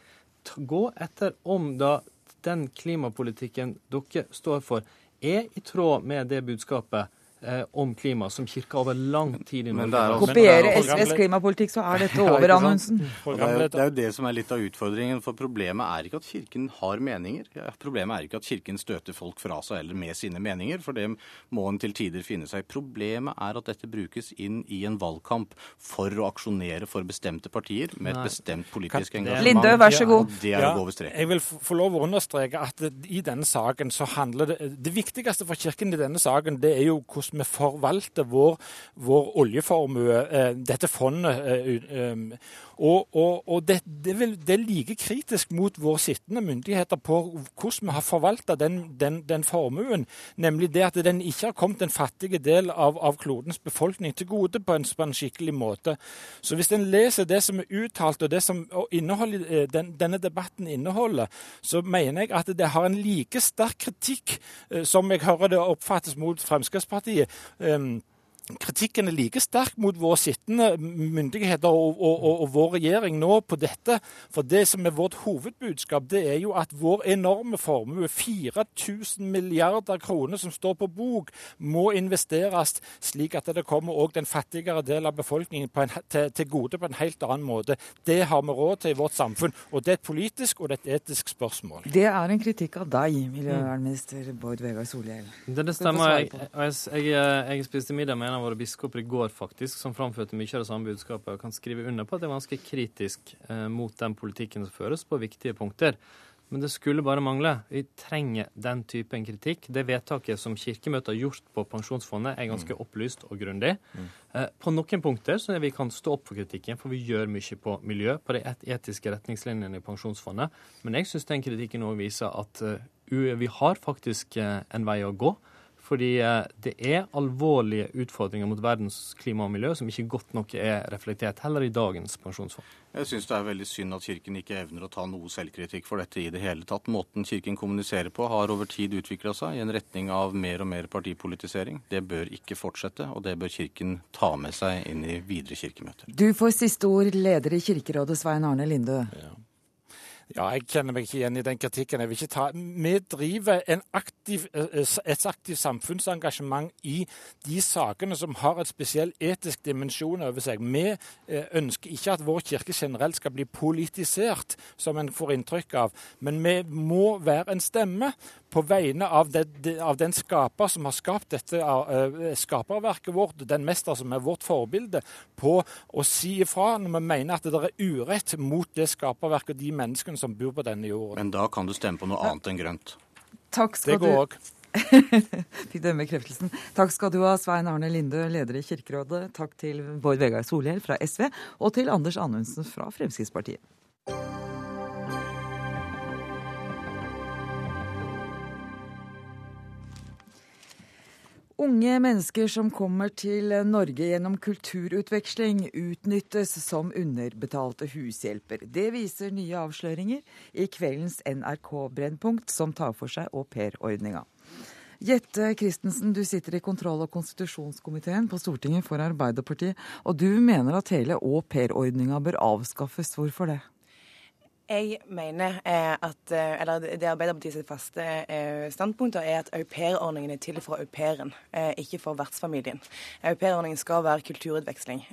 Gå etter om da den klimapolitikken dere står for, er i tråd med det budskapet eh, om klima som kirka over lang tid i Norge har Kopiere SVs klimapolitikk, så er dette over, ja, Anundsen. Det det er jo det som er litt av utfordringen. For problemet er ikke at Kirken har meninger. Problemet er ikke at Kirken støter folk fra seg eller med sine meninger, for det må en til tider finne seg. Problemet er at dette brukes inn i en valgkamp for å aksjonere for bestemte partier med et bestemt politisk engasjement. Lindø, vær så god. det er å gå over streken. Jeg vil få lov å understreke at i denne saken så handler det Det viktigste for Kirken i denne saken, det er jo hvordan vi forvalter vår, vår oljeformue, eh, dette fondet. Eh, eh, og, og, og det, det, vil, det, er like kritisk mot våre sittende myndigheter på hvordan vi har forvalta den, den, den, formuen. Nemlig det at den ikke har kommet den fattige del av, av klodens befolkning til gode på en, på en, skikkelig måte. Så hvis en leser det som er uttalt, og det som den, denne debatten inneholder, så mener jeg at det har en like sterk kritikk som jeg hører det oppfattes mot Fremskrittspartiet. Um, kritikken er like sterk mot våre sittende myndigheter og, og, og, og, vår regjering nå på dette. For det som er vårt hovedbudskap, det er jo at vår enorme formue, 4000 milliarder kroner som står på bok, må investeres slik at det kommer òg den fattigere del av befolkningen en, til, til, gode på en helt annen måte. Det har vi råd til i vårt samfunn. Og det er et politisk og det er et etisk spørsmål. Det er en kritikk av deg, miljøvernminister Bård Vegar Solhjell. Det, det stemmer. Jeg, jeg, jeg, jeg spiste middag med en av våre biskoper i går faktisk, som framførte mye av det samme budskapet, og kan skrive under på at det er ganske kritisk eh, mot den politikken som føres på viktige punkter. Men det skulle bare mangle. Vi trenger den typen kritikk. Det vedtaket som Kirkemøtet har gjort på Pensjonsfondet, er ganske mm. opplyst og grundig. Mm. Eh, på noen punkter så vi kan stå opp for kritikken, for vi gjør mye på miljø, på de etiske retningslinjene i Pensjonsfondet. Men jeg syns den kritikken òg viser at uh, vi har faktisk uh, en vei å gå. Fordi eh, det er alvorlige utfordringer mot verdens klima og miljø som ikke godt nok er reflektert heller i dagens pensjonsfond. Jeg syns det er veldig synd at Kirken ikke evner å ta noe selvkritikk for dette i det hele tatt. Måten Kirken kommuniserer på har over tid utvikla seg i en retning av mer og mer partipolitisering. Det bør ikke fortsette, og det bør Kirken ta med seg inn i videre kirkemøter. Du får siste ord, leder i Kirkerådet, Svein Arne Lindø. Ja. Ja, jeg kjenner meg ikke igjen i den kritikken. Jeg vil ikke ta. Vi driver aktiv, eh, et aktivt samfunnsengasjement i de sakene som har et spesiell etisk dimensjon over seg. Vi eh, ønsker ikke at vår kirke generelt skal bli politisert, som en får inntrykk av. Men vi må være en stemme på vegne av, det, av, den skaper som har skapt dette skaperverket vårt, den mester som er vårt forbilde, på å si ifra når vi mener at det er urett mot det skaperverket og de menneskene som bor på denne jorden. Men da kan du stemme på noe annet enn grønt. Takk skal det går òg. Fikk den bekreftelsen. Takk skal du ha, Svein Arne Linde, leder i Kirkerådet. Takk til Bård Vegar Solhjell fra SV, og til Anders Anundsen fra Fremskrittspartiet. Unge mennesker som kommer til Norge gjennom kulturutveksling, utnyttes som underbetalte hushjelper. Det viser nye avsløringer i kveldens NRK Brennpunkt, som tar for seg aupairordninga. Jette Christensen, du sitter i kontroll- og konstitusjonskomiteen på Stortinget for Arbeiderpartiet, og du mener at hele aupairordninga bør avskaffes. Hvorfor det? Jeg mener eh, at, eh, eller Det Arbeiderpartiets faste eh, standpunkter er at aupairordningen er til for au pairen, ikke for vertsfamilien. Aupairordningen skal være kulturutveksling.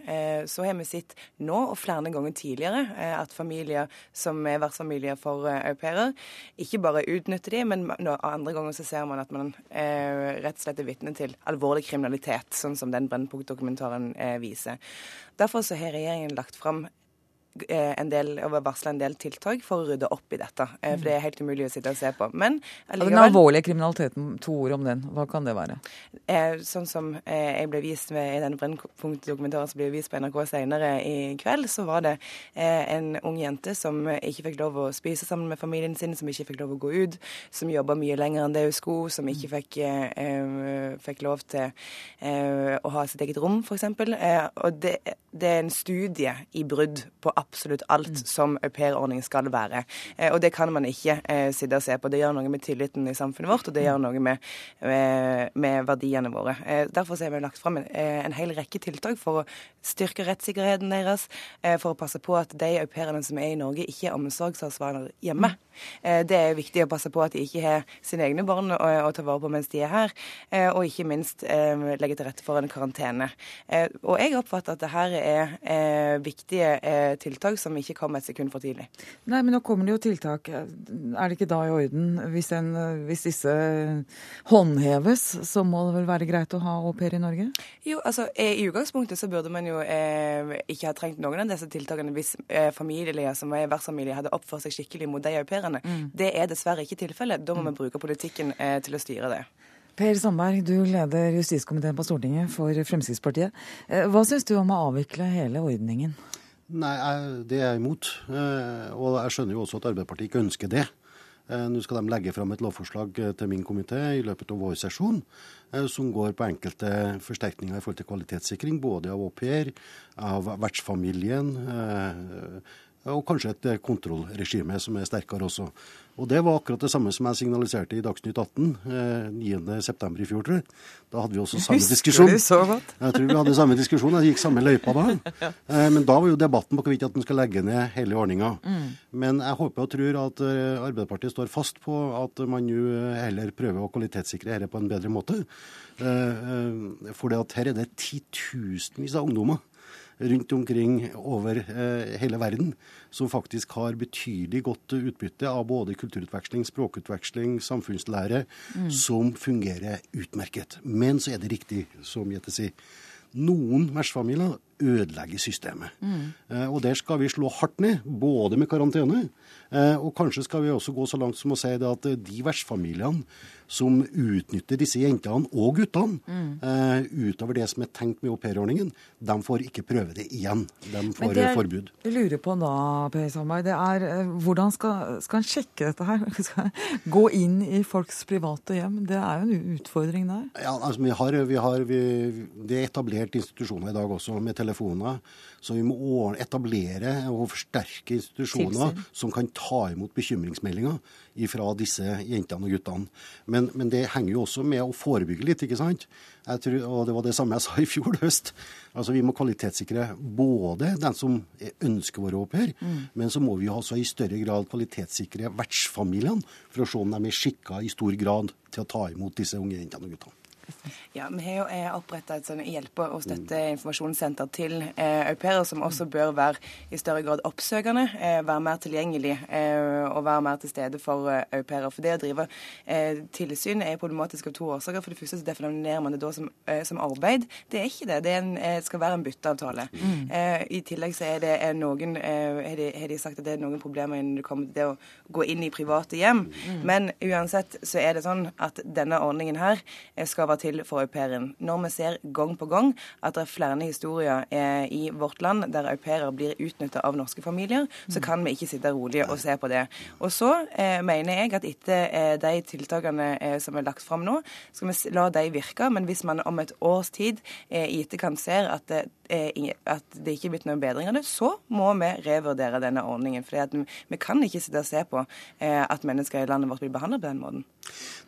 Så har vi sett nå og flere ganger tidligere at familier som er vertsfamilier for au pairer, ikke bare utnytter de, men andre ganger så ser man at man rett og slett er vitne til alvorlig kriminalitet, sånn som den Brennpunkt-dokumentaren viser. Derfor så har regjeringen lagt fram en del, varsla en del tiltak for å rydde opp i dette. Eh, for det er helt umulig å sitte og se på. Men allikevel Den alvorlige kriminaliteten, to ord om den. Hva kan det være? Eh, sånn som jeg ble vist med, i denne Brennpunkt-dokumentaren som ble vist på NRK senere i kveld, så var det en ung jente som ikke fikk lov å spise sammen med familien sin, som ikke fikk lov å gå ut, som jobba mye lenger enn det hun skulle, som ikke fikk, fikk lov til å ha sitt eget rom, f.eks. Og det, det er en studie i brudd på absolutt alt mm. som aupairordning skal være. Eh, og det kan man ikke eh, sitte og se på. Det gjør noe med tilliten i samfunnet vårt, og det gjør mm. noe med, med, med verdiene våre. Eh, derfor har vi lagt fram en, en hel rekke tiltak for å styrke rettssikkerheten deres, for å passe på at de au pairene som er i Norge, ikke er omsorgsansvarlige hjemme. Mm. Det er viktig å passe på at de ikke har sine egne barn å, å ta vare på mens de er her, og ikke minst legge til rette for en karantene. Og jeg oppfatter at det her er viktige tiltak tiltak som ikke kom et sekund for tidlig. Nei, men nå kommer det jo tiltak. Er det ikke da i orden? Hvis, en, hvis disse håndheves, så må det vel være greit å ha au pair i Norge? Jo, altså i utgangspunktet så burde man jo eh, ikke ha trengt noen av disse tiltakene hvis eh, familier som er vertsfamilie hadde oppført seg skikkelig mot de au pairene. Mm. Det er dessverre ikke tilfellet. Da må mm. vi bruke politikken eh, til å styre det. Per Sandberg, du leder justiskomiteen på Stortinget for Fremskrittspartiet. Eh, hva syns du om å avvikle hele ordningen? Nei, det er jeg imot. Eh, og jeg skjønner jo også at Arbeiderpartiet ikke ønsker det. Eh, nå skal de legge fram et lovforslag til min komité i løpet av vår sesjon, som går på enkelte forsterkninger i forhold til kvalitetssikring, både av au pair, av vertsfamilien og kanskje et kontrollregime som er sterkere også. Og Det var akkurat det samme som jeg signaliserte i Dagsnytt 18 eh, 9.9. i fjor, tror jeg. Da hadde vi også samme Husker diskusjon. Du så godt? jeg tror vi hadde samme diskusjon. Jeg gikk samme løypa da. Eh, men da var jo debatten på hvorvidt at en skal legge ned hele ordninga. Mm. Men jeg håper og tror at eh, Arbeiderpartiet står fast på at man nå eh, heller prøver å kvalitetssikre dette på en bedre måte. Eh, eh for her er det titusenvis av ungdommer rundt omkring over eh, hele verden som faktisk har betydelig godt utbytte av både kulturutveksling, språkutveksling, samfunnslære, mm. som fungerer utmerket. Men så er det riktig, som Jette sier. Noen vertsfamilier ødelegger systemet. Mm. Og der skal vi slå hardt ned, både med karantene, og kanskje skal vi også gå så langt som å si at de vertsfamiliene som utnytter disse jentene og guttene mm. uh, utover det som er tenkt med aupairordningen, de får ikke prøve det igjen. De får det forbud. Jeg lurer på da, Per Sandberg, det er hvordan skal, skal en sjekke dette her? Skal gå inn i folks private hjem? Det er jo en utfordring der? Ja, altså vi har, vi har vi, Det er etablert institusjoner i dag også med telefoner. Så vi må etablere og forsterke institusjoner Tilsyn. som kan ta imot bekymringsmeldinger fra disse jentene og guttene. Men, men, det henger jo også med å forebygge litt, ikke sant? Tror, og det var det samme jeg sa i fjor høst. Altså Vi må kvalitetssikre både den som ønsker å være au pair, mm. men så må vi også i større grad kvalitetssikre vertsfamiliene for å se om de er skikka i stor grad til å ta imot disse unge jentene og guttene. Ja, Vi har jo eh, oppretta et sånn hjelpe- og støtteinformasjonssenter til eh, au pairer, som også bør være i større grad oppsøkende, eh, være mer tilgjengelig eh, og være mer til stede for eh, au pairer. For det å drive eh, tilsyn er problematisk av to årsaker. For det første så definerer man det da som, som arbeid. Det er ikke det. Det en, skal være en bytteavtale. Mm. I tillegg så er det noen har de, har de, sagt at det er noen problemer når det kommer til det å gå inn i private hjem. Mm. Men uansett så er det sånn at denne ordningen her skal være til for au pairen. Når vi ser gang på gang at det er flere historier eh, i vårt land der au pairer blir utnytta av norske familier, så mm. kan vi ikke sitte rolig og se på det. Og så eh, mener jeg at etter eh, de tiltakene eh, som er lagt fram nå, skal vi la de virke. Men hvis man om et års tid eh, i etterkant ser at det at det ikke er blitt noen bedring av det, så må vi revurdere denne ordningen. For vi kan ikke sitte og se på eh, at mennesker i landet vårt blir behandlet på den måten.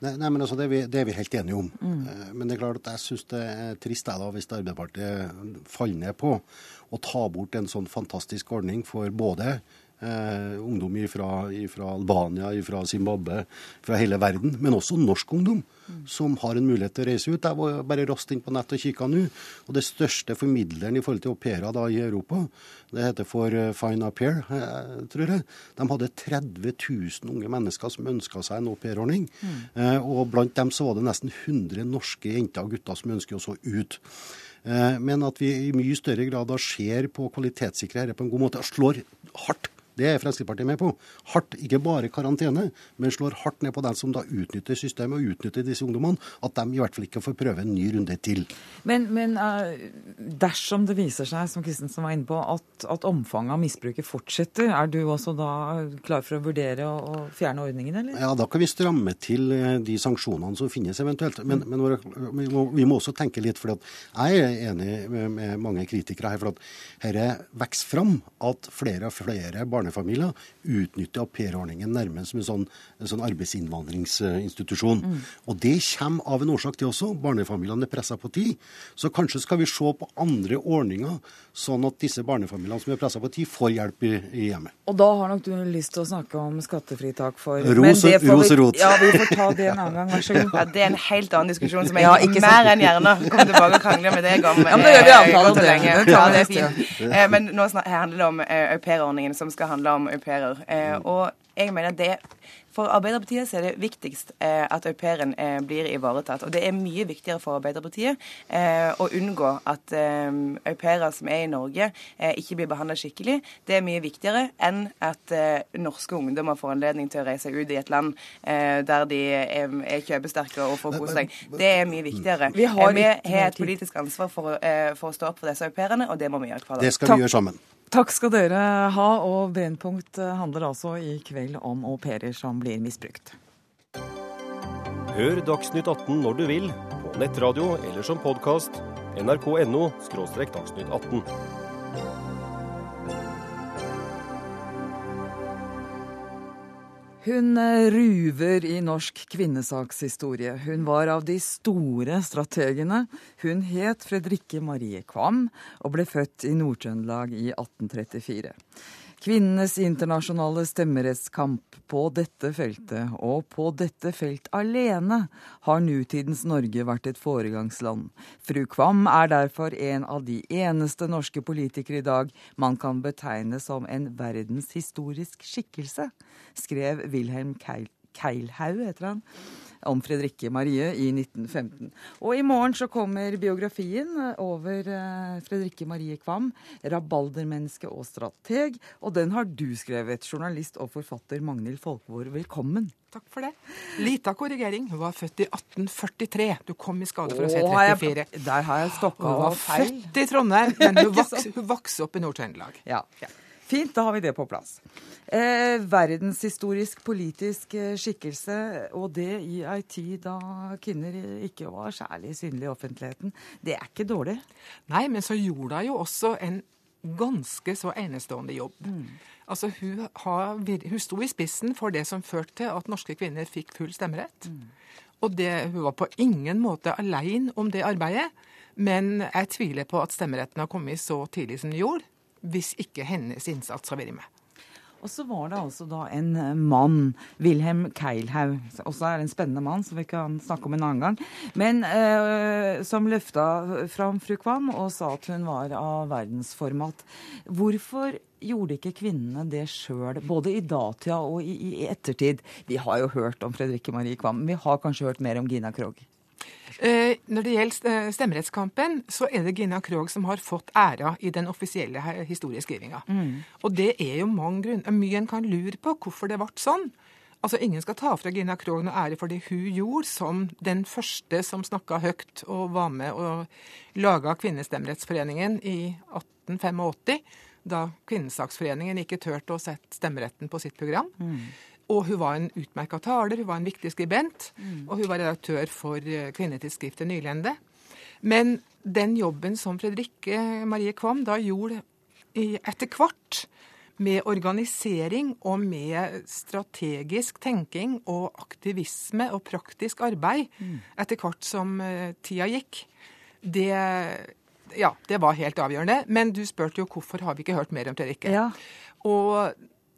Nei, nei men altså, det er, vi, det er, vi, helt enige om. Mm. Men det er klart at jeg syns det er trist da, hvis Arbeiderpartiet faller ned på å ta bort en sånn fantastisk ordning for både Eh, ungdom fra Albania, fra Zimbabwe, fra hele verden. Men også norsk ungdom mm. som har en mulighet til å reise ut. Jeg var bare raskt inn på nett og kikka nå. Og det største formidleren i forhold til au pairer i Europa, det heter for uh, Fine Au Pair, eh, tror jeg. De hadde 30 000 unge mennesker som ønska seg en aupairordning. Mm. Eh, og blant dem så var det nesten 100 norske jenter og gutter som ønsker å ut. Eh, men at vi i mye større grad da ser på kvalitetssikre dette på en god måte slår hardt det er Fremskrittspartiet med på. Hardt, ikke bare karantene, men slår hardt ned på den som da utnytter systemet og utnytter disse ungdommene. At de i hvert fall ikke får prøve en ny runde til. Men, men uh, dersom det viser seg, som Kristensen var inne på, at, at, omfanget av misbruket fortsetter, er du også da klar for å vurdere å, fjerne ordningen, eller? Ja, da kan vi stramme til eh, de sanksjonene som finnes eventuelt. Men, men vi, må, vi, må, også tenke litt, for jeg er enig med, med mange kritikere her. for at dette vokser fram at flere og flere barn barnefamilier utnytter aupairordningen nærmest som en sånn, en sånn arbeidsinnvandringsinstitusjon. Mm. Og det kommer av en årsak, det også. Barnefamiliene er pressa på tid. Så kanskje skal vi se på andre ordninger, sånn at disse barnefamiliene som er pressa på tid, får hjelp i, i, hjemmet. Og da har nok du lyst til å snakke om skattefritak for Ros, ros rot. Ja, vi får ta det en annen gang. Vær så god. Ja, det er en helt annen diskusjon som jeg ja, ikke mer enn gjerne kommer tilbake og krangler med deg om. Ja, men det gjør vi avtale om det. Ja, det er fint. Eh, men nå handler det om eh, aupairordningen som skal handle om au pairer. Eh, og jeg mener det for Arbeiderpartiet så er det viktigst eh, at au pairen eh, blir ivaretatt. Og det er mye viktigere for Arbeiderpartiet eh, å unngå at eh, au pairer som er i Norge, eh, ikke blir behandlet skikkelig. Det er mye viktigere enn at eh, norske ungdommer får anledning til å reise ut i et land der de er, er kjøpesterke og får kose seg. Det er mye viktigere. Vi har, vi har et politisk ansvar for, for, å stå opp for disse au pairene, og det må vi gjøre. Det skal vi gjøre sammen. Takk skal dere ha, og Brennpunkt handler altså i kveld om au pairer som blir misbrukt. Hør Dagsnytt 18 når du vil, på nettradio eller som podkast. nrk.no – dagsnytt 18. Hun eh, ruver i norsk kvinnesakshistorie. Hun var av de store strategene. Hun het Fredrikke Marie Kvam og ble født i Nord-Trøndelag i 1834. Kvinnenes internasjonale stemmerettskamp på dette feltet, og på dette felt alene, har nutidens Norge vært et foregangsland. Fru Kvam er derfor en av de eneste norske politikere i dag man kan betegne som en verdenshistorisk skikkelse, skrev Wilhelm Keilhaug, heter han om Fredrikke Marie i 1915. Og i morgen så kommer biografien over eh, Fredrikke Marie Kvam, rabaldermenneske og strateg. Og den har du skrevet, journalist og forfatter Magnhild Folkvord. Velkommen. Takk for det. Lita korrigering. Hun var født i 1843. Du kom i skade for å si 34. Jeg, der har jeg stokka Hun var feil. født i Trondheim, men hun vokste, opp i Nord-Trøndelag. Ja. Fint, da har vi det på plass. Eh, verdenshistorisk politisk eh, skikkelse, og det i ei tid da kvinner ikke var særlig synlige i offentligheten. Det er ikke dårlig. Nei, men så gjorde hun jo også en ganske så enestående jobb. Altså, hun, har, hun sto i spissen for det som førte til at norske kvinner fikk full stemmerett. Og det, hun var på ingen måte alene om det arbeidet, men jeg tviler på at stemmeretten har kommet så tidlig som den gjorde, hvis ikke hennes innsats har vært med. Og så var det altså da en eh, mann, Wilhelm Keilhaug, også er en spennende mann som vi kan snakke om en annen gang, men eh, som løfta fram fru Kvam og sa at hun var av verdensformat. Hvorfor gjorde ikke kvinnene det sjøl, både i datida og i, i ettertid? Vi har jo hørt om Fredrikke Marie Kvam, men vi har kanskje hørt mer om Gina Krog? Eh, Når det gjelder eh, stemmerettskampen, så er det Gina Krog som har fått æra i den offisielle historieskrivinga. Mm. Og det er jo mange grunner. Mye en kan lure på hvorfor det ble sånn. Altså, Ingen skal ta fra Gina Krog noe ære for det hun gjorde som den første som snakka høyt og var med og laga Kvinnestemmerettsforeningen i 1885, da Kvinnesaksforeningen ikke turte å sette stemmeretten på sitt program. Og hun var en utmerka taler, hun var en viktig skribent, og hun var redaktør for eh, kvinnetidsskriftet Nylende. Men den jobben som Fredrikke Marie Kvam da gjorde i, etter hvert, med organisering og med strategisk tenking og aktivisme og praktisk arbeid etter hvert som eh, tida gikk, det, ja, det var helt avgjørende. Men du spurte jo hvorfor har vi ikke hørt mer om Fredrikke. Ja. Og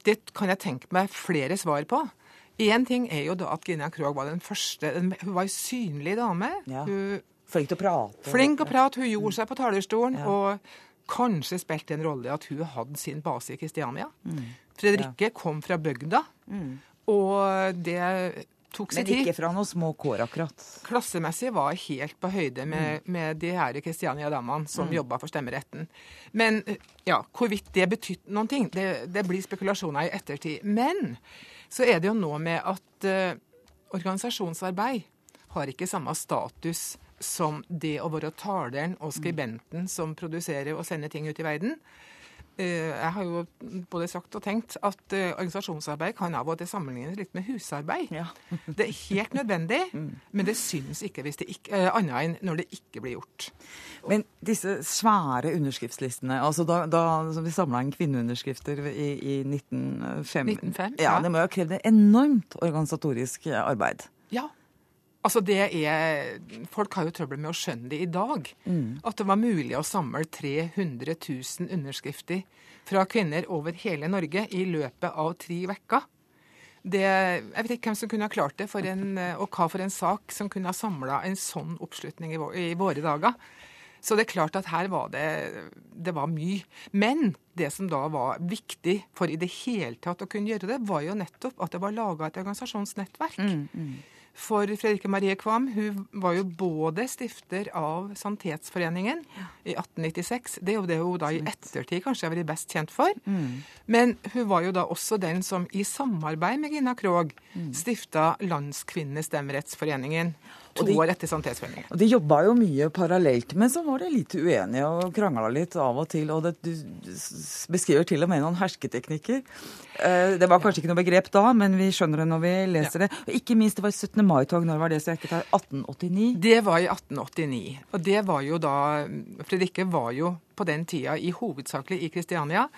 det kan jeg tenke meg flere svar på. Én ting er jo da at Gina Krog var den første Hun var ei synlig dame. Ja. Hun, Flink til å prate. flink å prate, hun gjorde seg på talerstolen. Og kanskje spilte en rolle at hun hadde sin base i Kristiania. Fredrikke kom fra bygda, og det tok sin Men ikke fra noen små kår, akkurat. Klassemessig var jeg helt på høyde med, med de her Kristiania-damene som Mm. jobba for stemmeretten. Men ja, hvorvidt det betydde noen ting, det, det blir spekulasjoner i ettertid. Men så er det jo nå med at uh, organisasjonsarbeid har ikke samme status som det å være taleren og skribenten som produserer og sender ting ut i verden. Eh, Jeg har jo både sagt og tenkt at eh, organisasjonsarbeid kan av og til sammenlignes litt med husarbeid. Det er helt nødvendig, men det syns ikke hvis det ikke, eh, annet enn når det ikke blir gjort. Men disse svære underskriftslistene altså Da, da vi samla inn kvinneunderskrifter i, i 1905, 1905, ja, ja. Det må jo ha krevd et enormt organisatorisk arbeid. Ja. Altså det er, Folk har jo trøbbel med å skjønne det i dag. At det var mulig å samle 300 000 underskrifter fra kvinner over hele Norge i løpet av tre uker. Det, jeg vet ikke hvem som kunne ha klart det, for en, og hva for en sak som kunne ha samla en sånn oppslutning i, vår, i våre dager. Så det er klart at her var det, det var mye. Men det som da var viktig for i det hele tatt å kunne gjøre det, var jo nettopp at det var laga et organisasjonsnettverk. For Fredrikke Marie Kvam. Hun var jo både stifter av Sanitetsforeningen i 1896. Det er jo det hun da i ettertid kanskje har vært best kjent for. Men hun var jo da også den som i samarbeid med Gina Krog stifta Landskvinnestemmerettsforeningen to de- år etter Sanitetsforeningen. Og De jobba jo mye parallelt, men så var de litt uenige og krangla litt av og til. Og det, du beskriver til og med noen hersketeknikker. Eh, Det var kanskje ikke noe begrep da, men vi skjønner det når vi leser det. Og ikke minst, det var 17. mai-tog. Når var det? Så jeg ikke tar 1889? Det var i 1889. Og det var jo da Fredrikke var jo på den tida i hovedsakelig i Kristiania.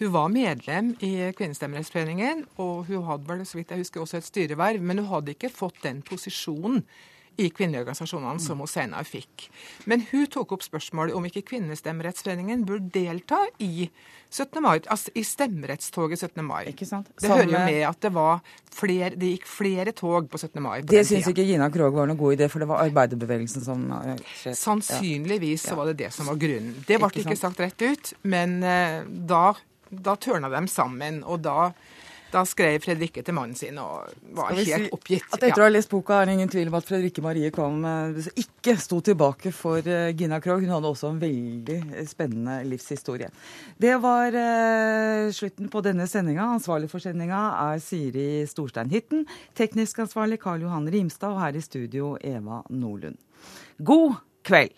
Hun var medlem i Kvinnestemmerettsforeningen, og hun hadde vel, så vidt jeg husker, også et styreverv, men hun hadde ikke fått den posisjonen i kvinneorganisasjonene som hun senere fikk. Men hun tok opp spørsmålet om ikke Kvinnestemmerettsforeningen burde delta i 17. mai, altså i stemmerettstoget 17. mai. Ikke sant? Det Samme- hører jo med at det, var flere, det gikk flere tog på 17. mai. på Det syns ikke Gina Krog var noen god idé, for det var arbeiderbevegelsen som skjedde. Sannsynligvis Sannsynligvis så var det det som var grunnen. Det ble Ikke ikke, sagt rett ut, men eh, da, da tørna de sammen. Og da Da skrev Fredrikke til mannen sin og var helt si oppgitt. At etter å ha lest boka er det ingen tvil om at Fredrikke Marie Kvam eh, ikke sto tilbake for eh, Gina Krog. Hun hadde også en veldig eh, spennende livshistorie. Det var slutten på denne sendinga. Ansvarlig for sendinga er Siri Storstein Hitten. Teknisk ansvarlig Karl Johan Rimstad, og her i studio Eva Nordlund. God kveld!